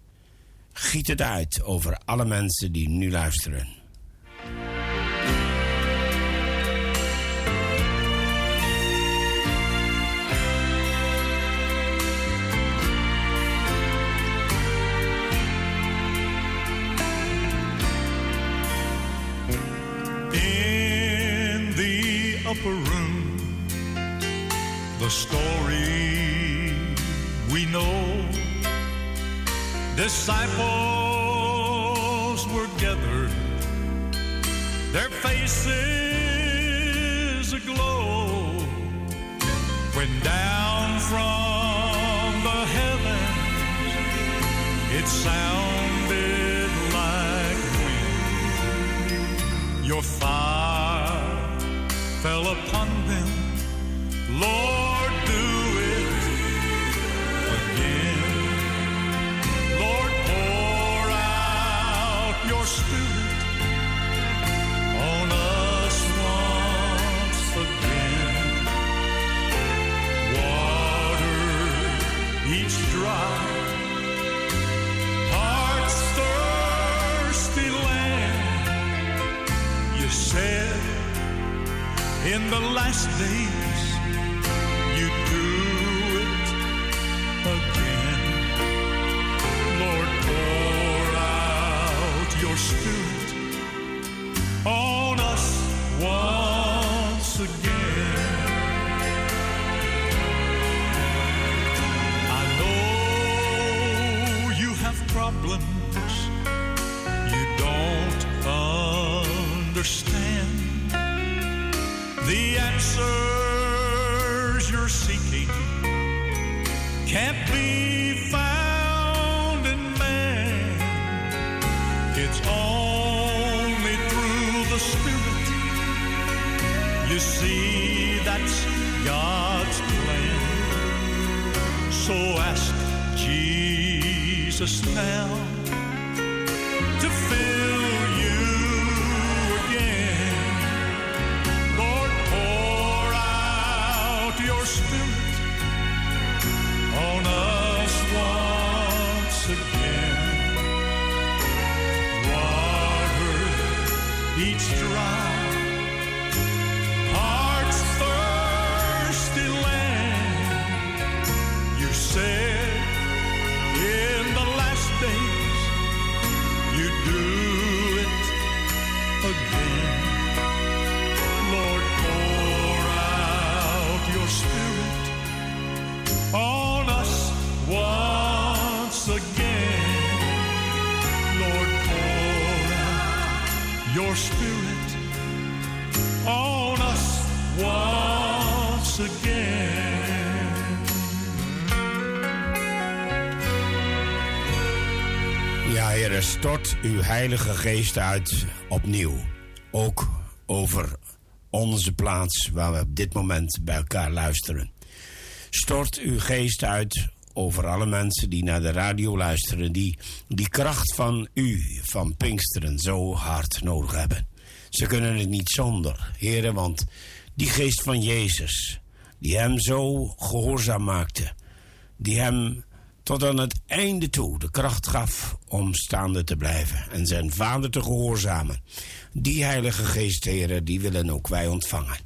Giet het uit over alle mensen die nu luisteren. The room, the story we know. Disciples were gathered, their faces aglow, when down from the heavens it sounded like wind. Your fire fell upon them, Lord, in the last days answers you're seeking can't be found in man. It's only through the Spirit. You see, that's God's plan. So ask Jesus now heilige geest uit opnieuw. Ook over onze plaats waar we op dit moment bij elkaar luisteren. Stort uw geest uit over alle mensen die naar de radio luisteren, die die kracht van u, van Pinksteren, zo hard nodig hebben. Ze kunnen het niet zonder, heren, want die geest van Jezus, die hem zo gehoorzaam maakte, die hem tot aan het einde toe de kracht gaf om staande te blijven en zijn vader te gehoorzamen. Die heilige geest, heren, die willen ook wij ontvangen.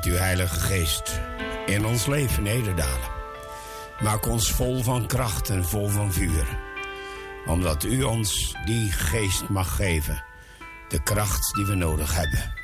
laat uw Heilige Geest in ons leven nederdalen. Maak ons vol van kracht en vol van vuur. Omdat u ons die geest mag geven. De kracht die we nodig hebben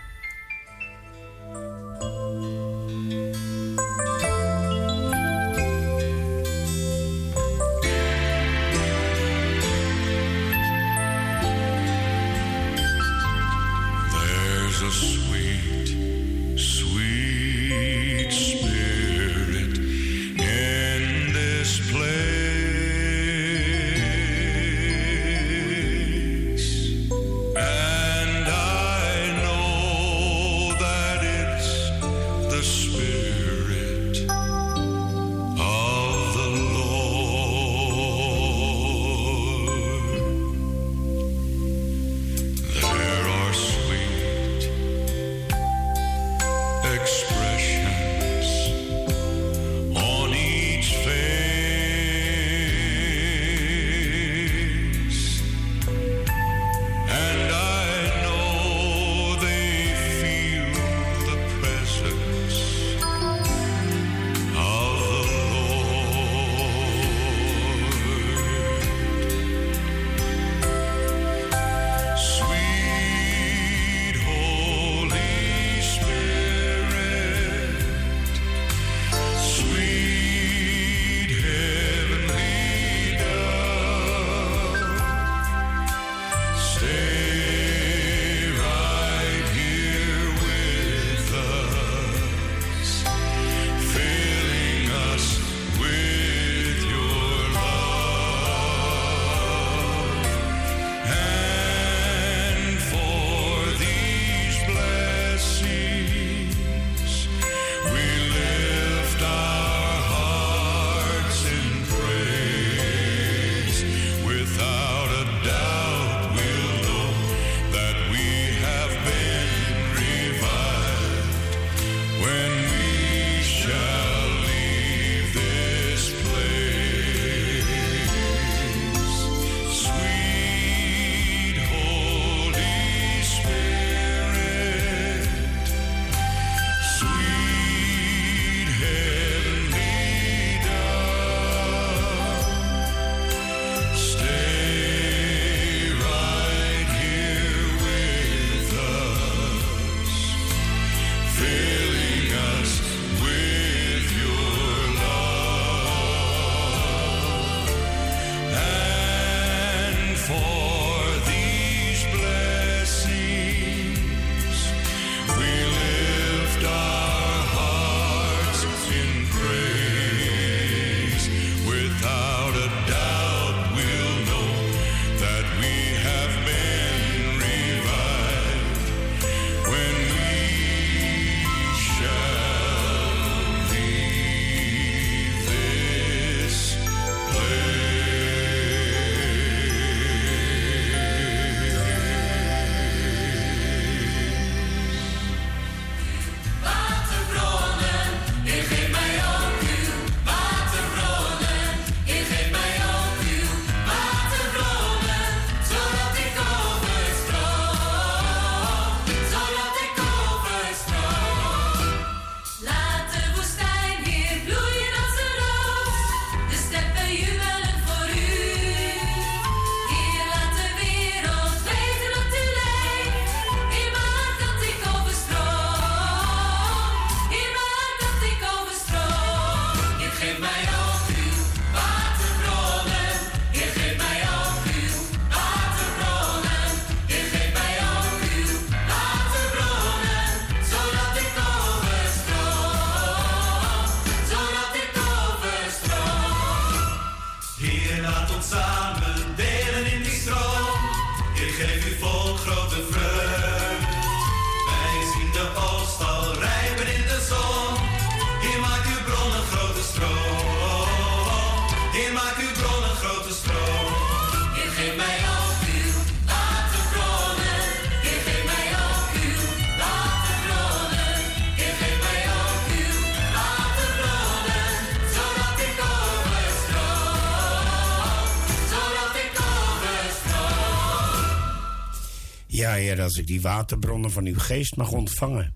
Heer, als ik die waterbronnen van uw geest mag ontvangen,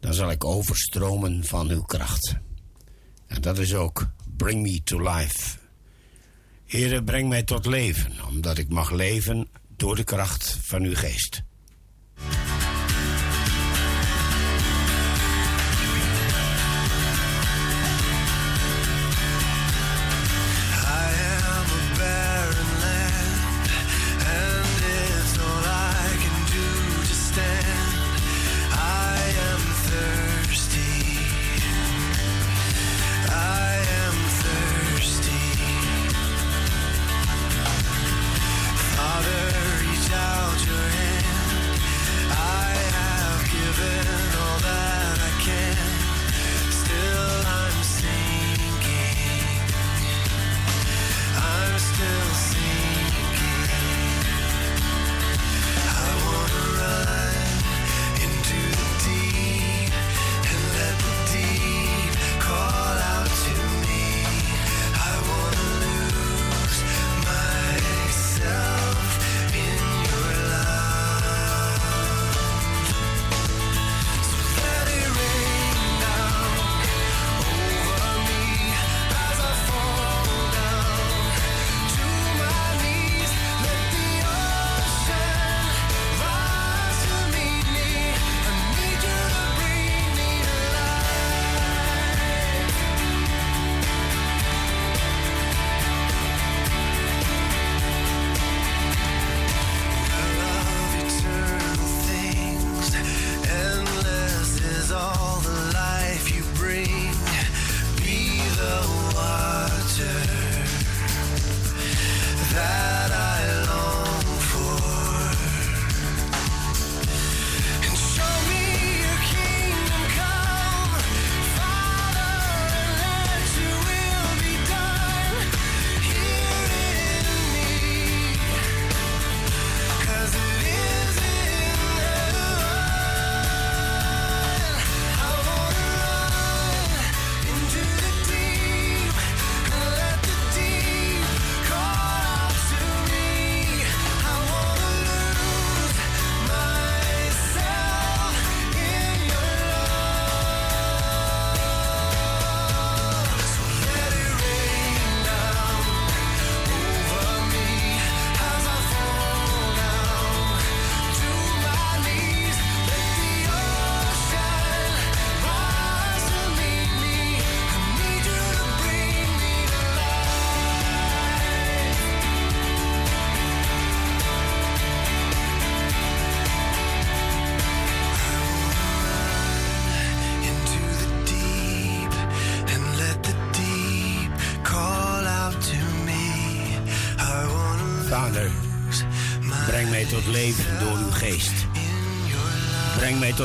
dan zal ik overstromen van uw kracht. En dat is ook Bring Me to Life. Heer, breng mij tot leven, omdat ik mag leven door de kracht van uw geest.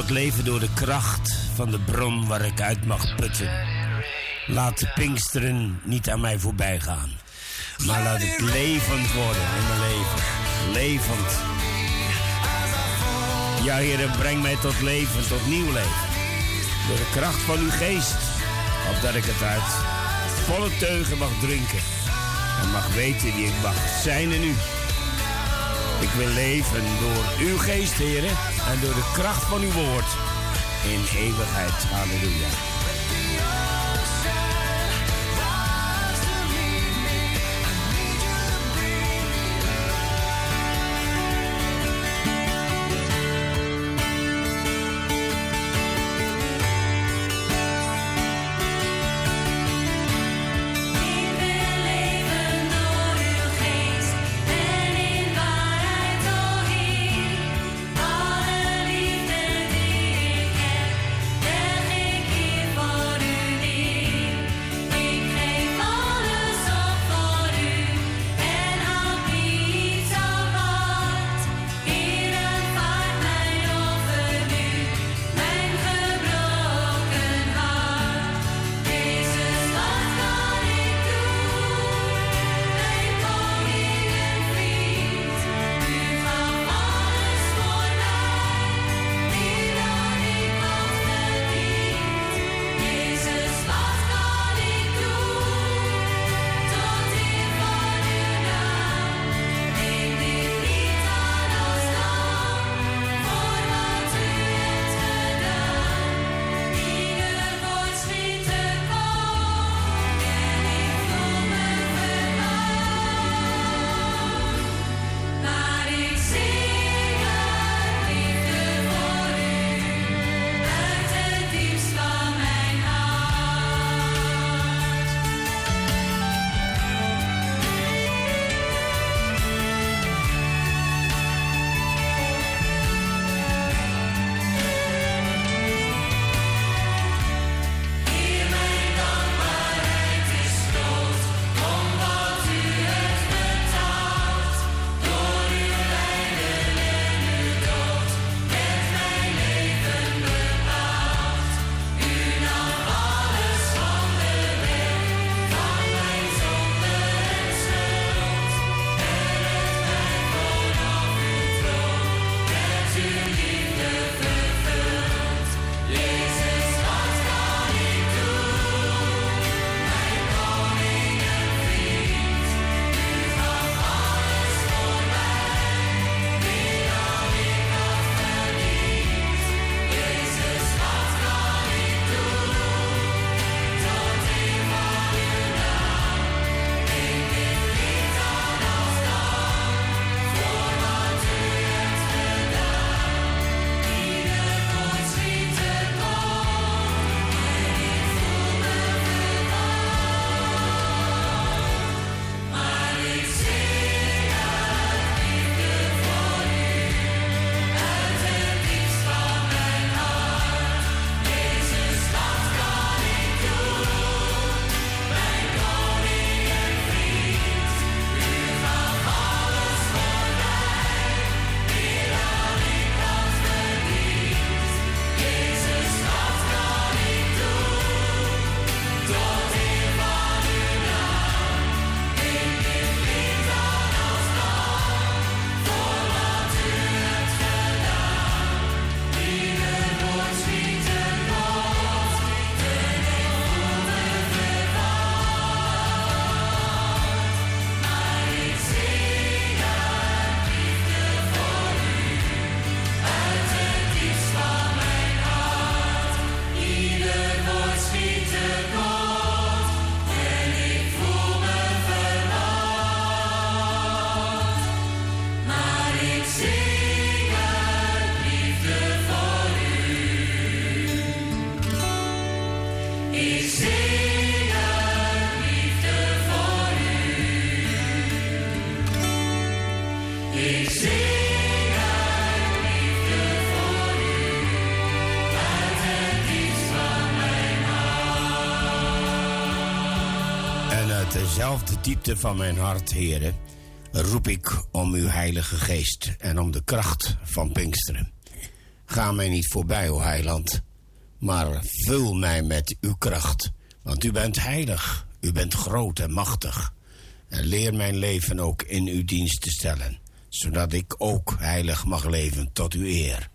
tot leven door de kracht van de bron waar ik uit mag putten. Laat de Pinksteren niet aan mij voorbij gaan. Maar laat ik levend worden in mijn leven. Levend. Ja, Heeren, breng mij tot leven, tot nieuw leven. Door de kracht van uw geest, opdat ik het uit volle teugen mag drinken. En mag weten wie ik mag zijn in u. Ik wil leven door uw geest, heren, en door de kracht van uw woord. In eeuwigheid. Halleluja. Uit dezelfde diepte van mijn hart, heren, roep ik om uw heilige geest en om de kracht van Pinksteren. Ga mij niet voorbij, o heiland, maar vul mij met uw kracht, want u bent heilig, u bent groot en machtig. En leer mijn leven ook in uw dienst te stellen, zodat ik ook heilig mag leven tot uw eer.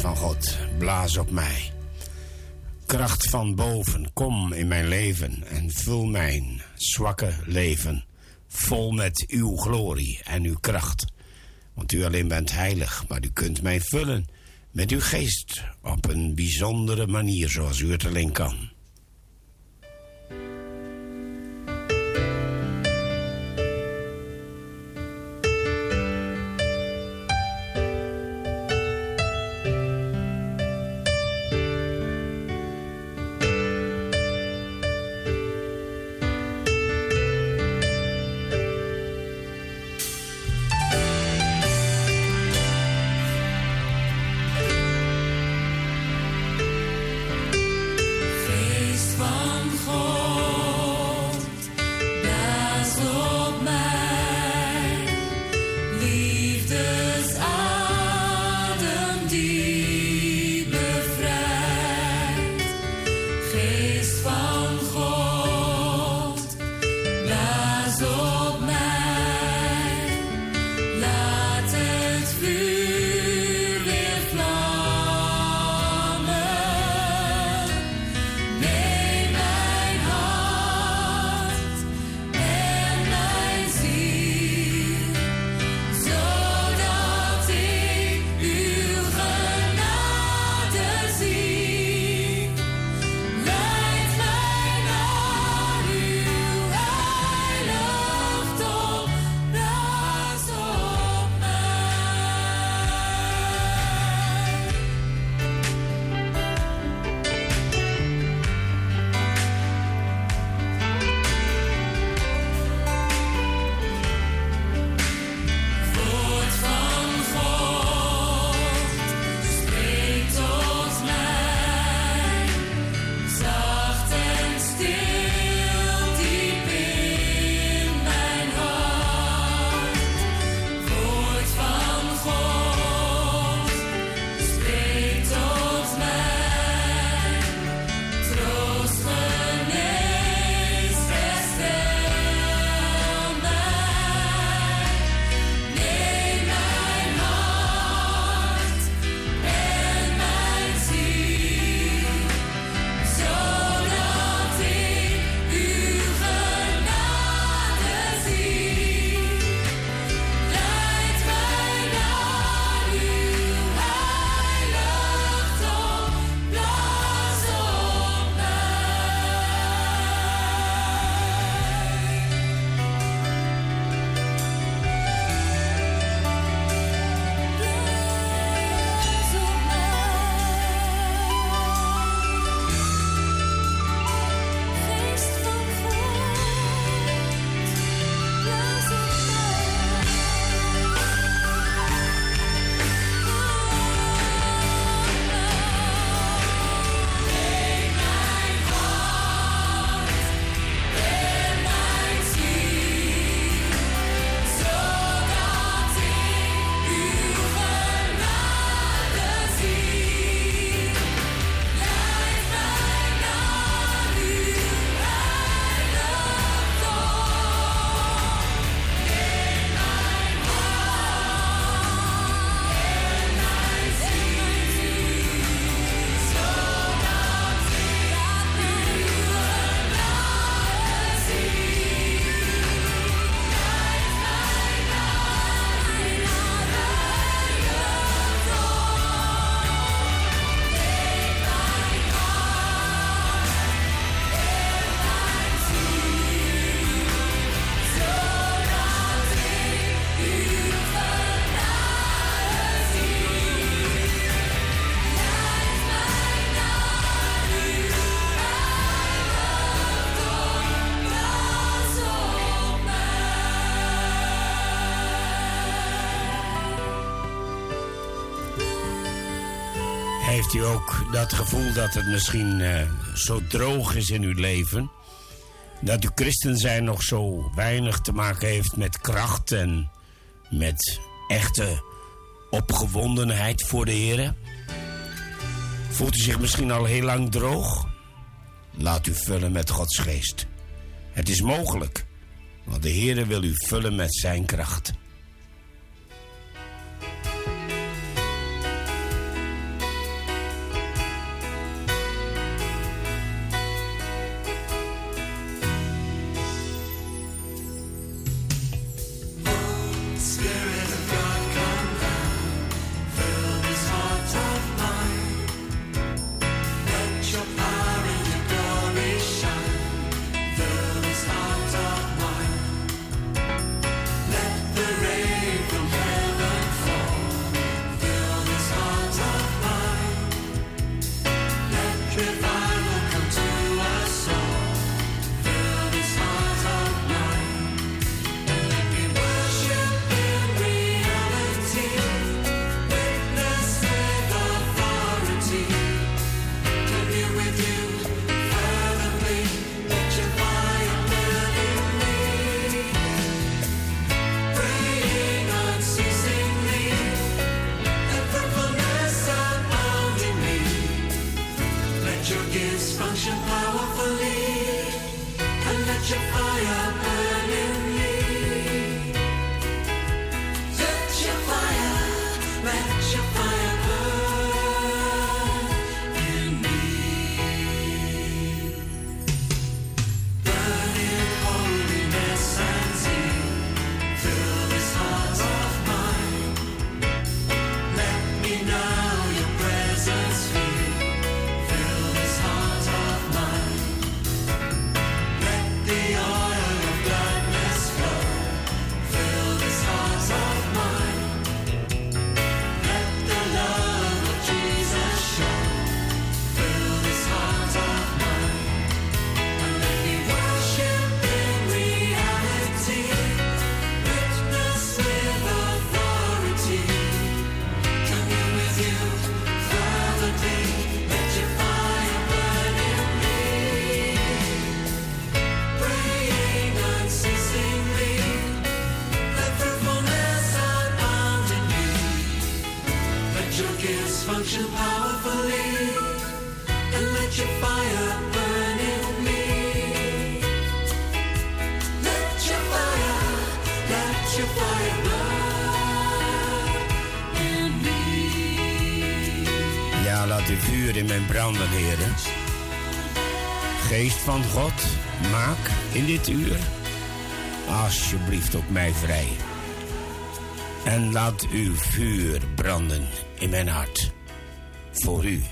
Van God, blaas op mij. Kracht van boven, kom in mijn leven en vul mijn zwakke leven vol met uw glorie en uw kracht. Want u alleen bent heilig, maar u kunt mij vullen met uw geest op een bijzondere manier zoals u het alleen kan. Heeft u ook dat gevoel dat het misschien eh, zo droog is in uw leven? Dat uw christen zijn nog zo weinig te maken heeft met kracht en met echte opgewondenheid voor de Heer? Voelt u zich misschien al heel lang droog? Laat u vullen met Gods geest. Het is mogelijk, want de Heer wil u vullen met zijn kracht. alsjeblieft op mij vrij. En laat uw vuur branden in mijn hart. Voor u.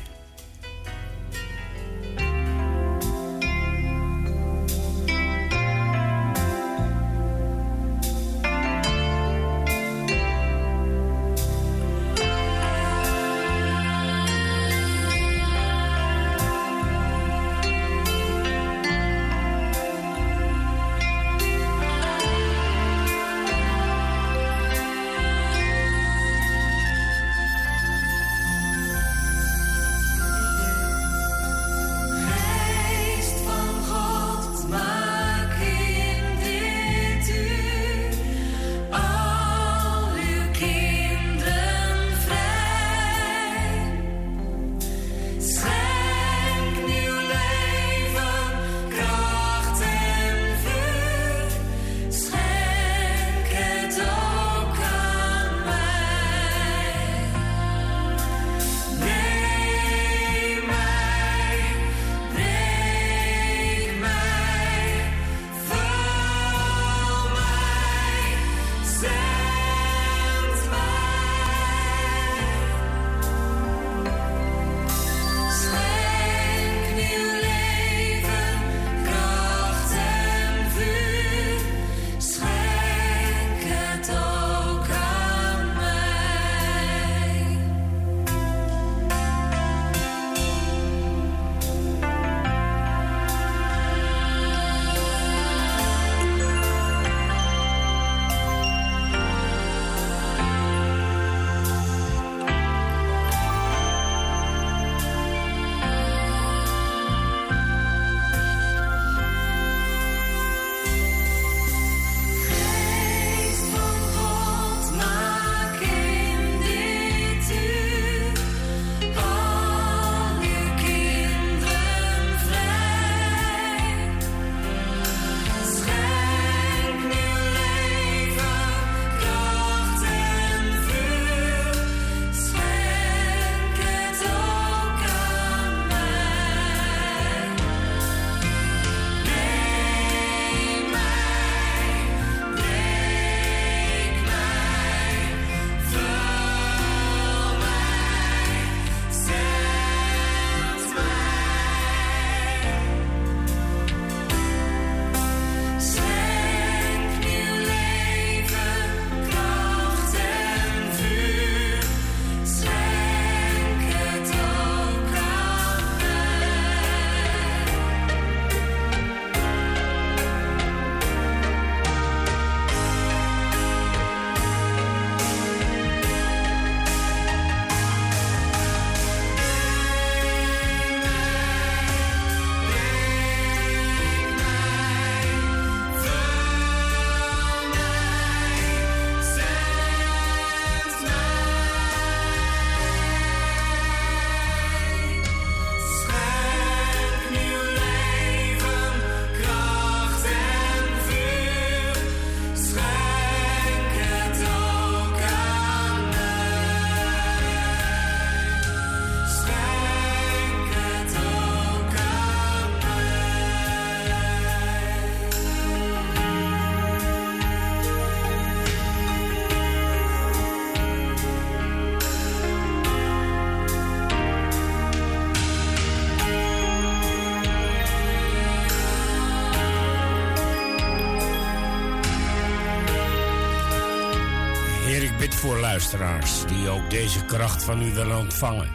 die ook deze kracht van u willen ontvangen.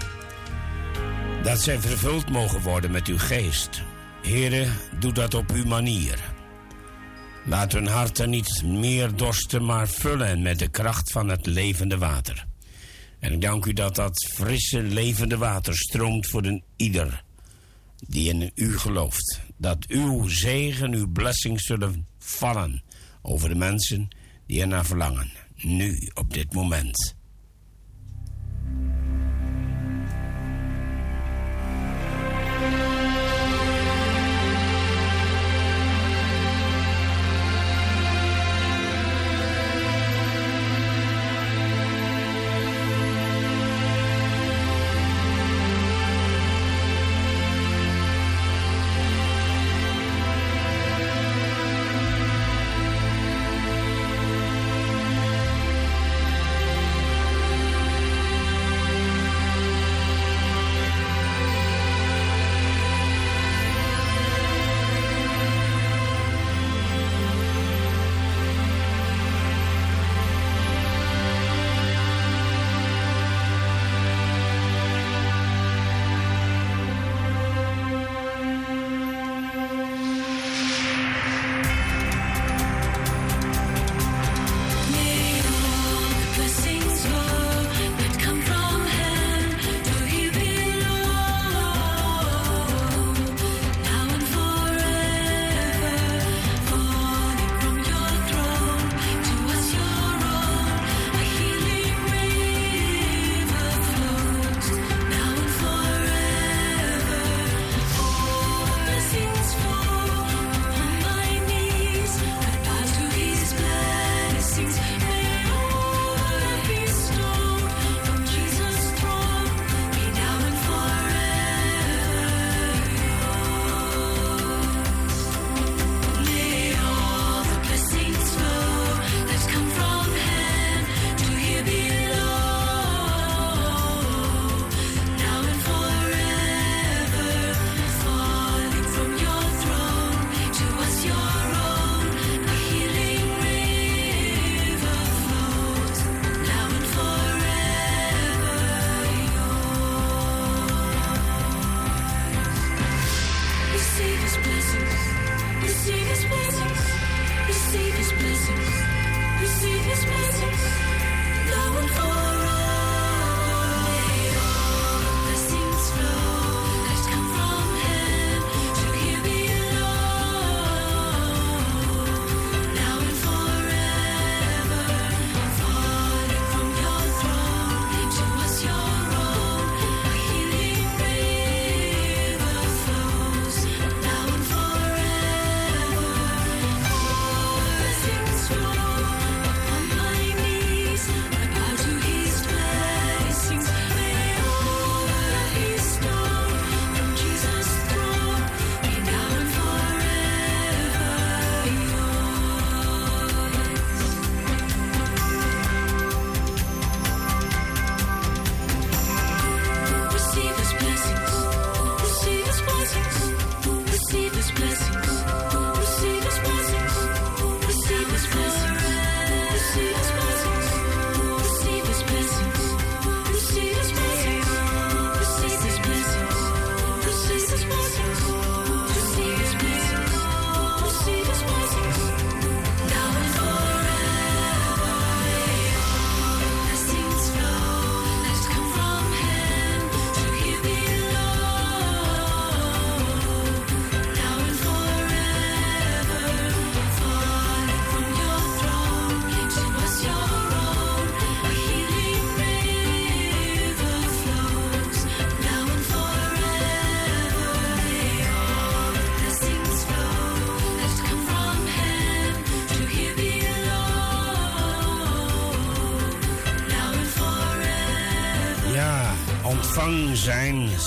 Dat zij vervuld mogen worden met uw geest. Here, doe dat op uw manier. Laat hun harten niet meer dorsten, maar vullen met de kracht van het levende water. En ik dank u dat dat frisse, levende water stroomt voor een ieder die in u gelooft. Dat uw zegen, uw blessings zullen vallen over de mensen die ernaar verlangen. Nu, op dit moment.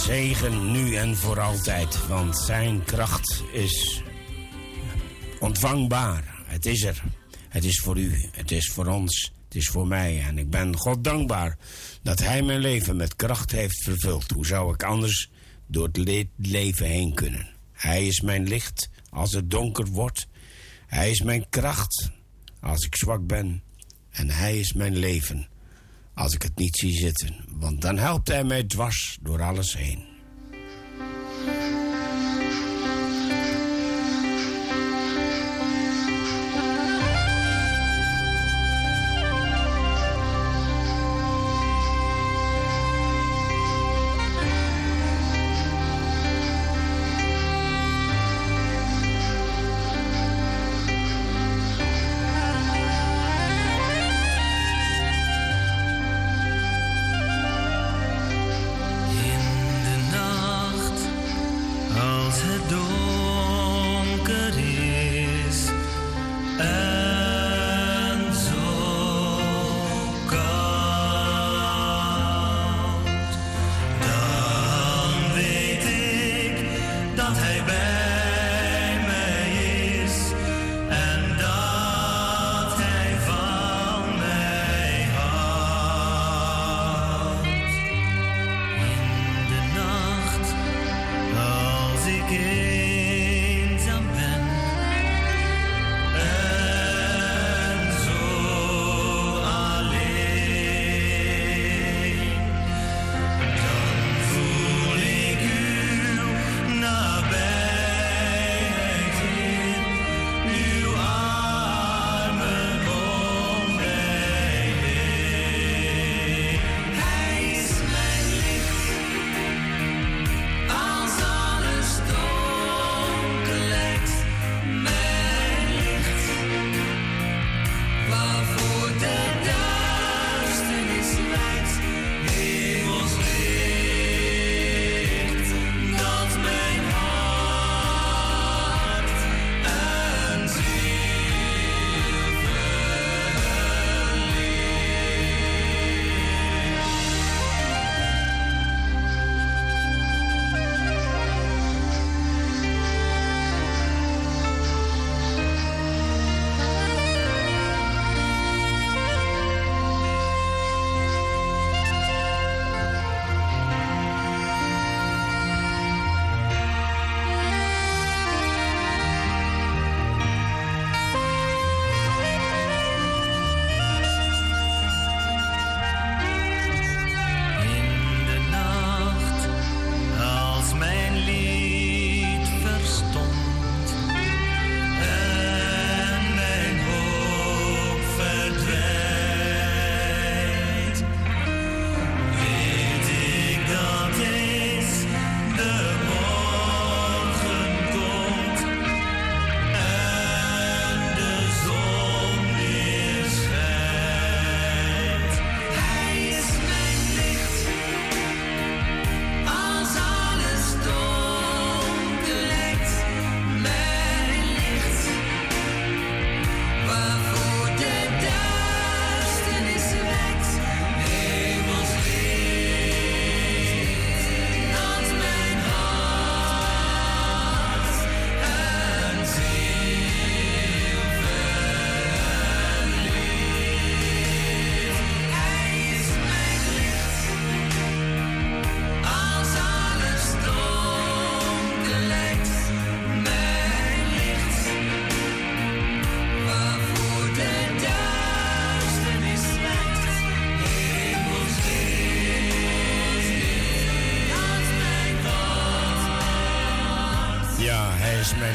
Zegen nu en voor altijd. Want zijn kracht is ontvangbaar. Het is er. Het is voor u. Het is voor ons. Het is voor mij. En ik ben God dankbaar dat Hij mijn leven met kracht heeft vervuld. Hoe zou ik anders door het le- leven heen kunnen? Hij is mijn licht als het donker wordt. Hij is mijn kracht als ik zwak ben. En hij is mijn leven als ik het niet zie zitten. Want dan helpt hij mij dwars door alles heen.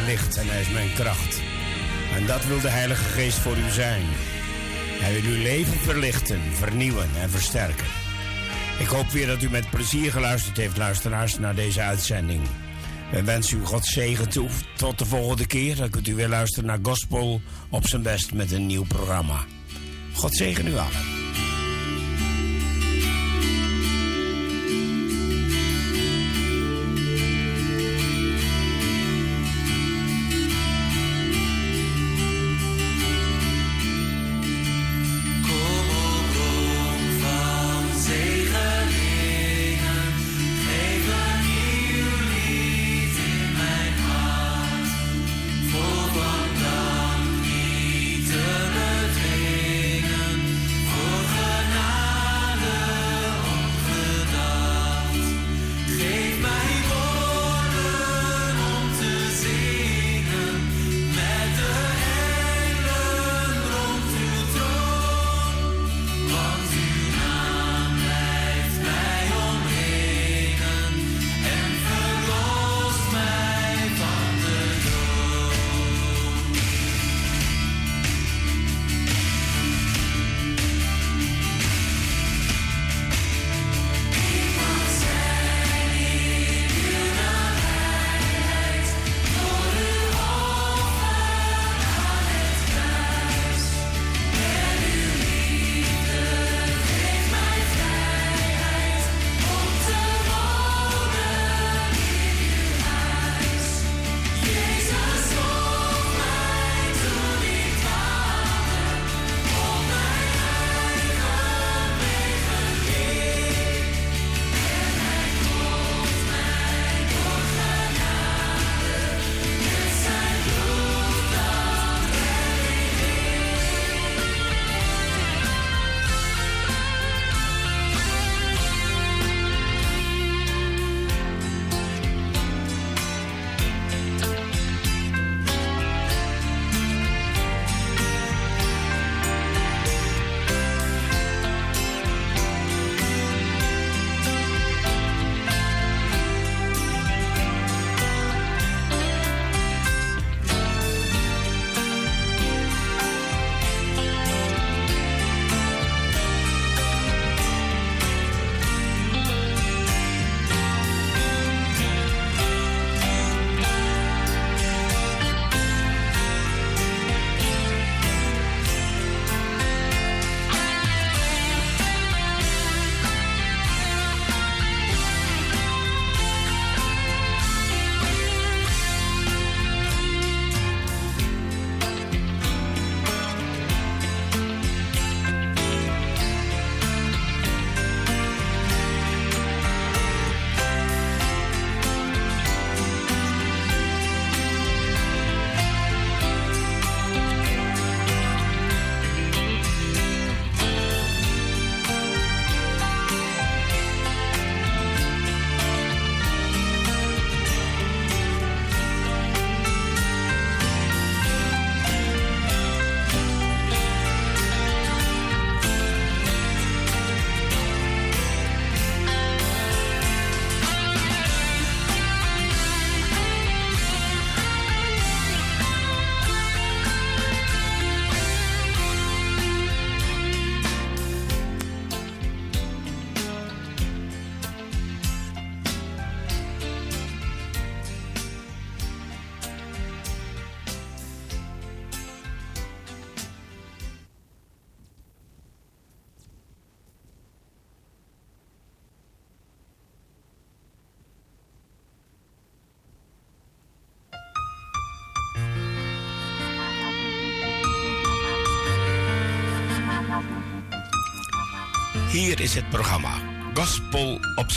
En hij is mijn kracht. En dat wil de Heilige Geest voor u zijn. Hij wil uw leven verlichten, vernieuwen en versterken. Ik hoop weer dat u met plezier geluisterd heeft, luisteraars, naar deze uitzending. We wensen u God zegen toe. Tot de volgende keer. Dan kunt u weer luisteren naar Gospel op zijn best met een nieuw programma. God zegen u allen.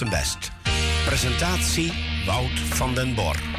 Best. Presentatie Wout van den Bor.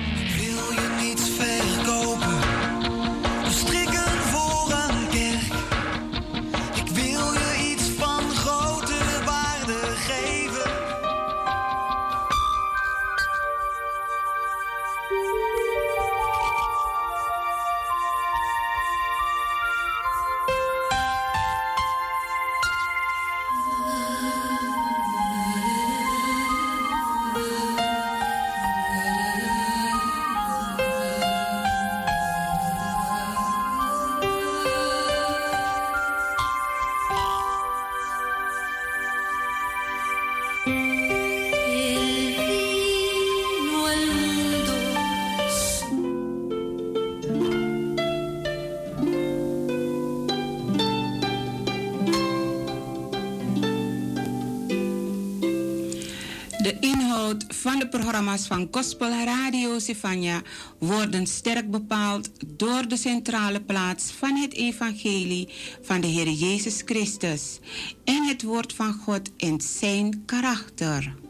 Programma's van Gospel Radio Sivania worden sterk bepaald door de centrale plaats van het evangelie van de Heer Jezus Christus en het woord van God in zijn karakter.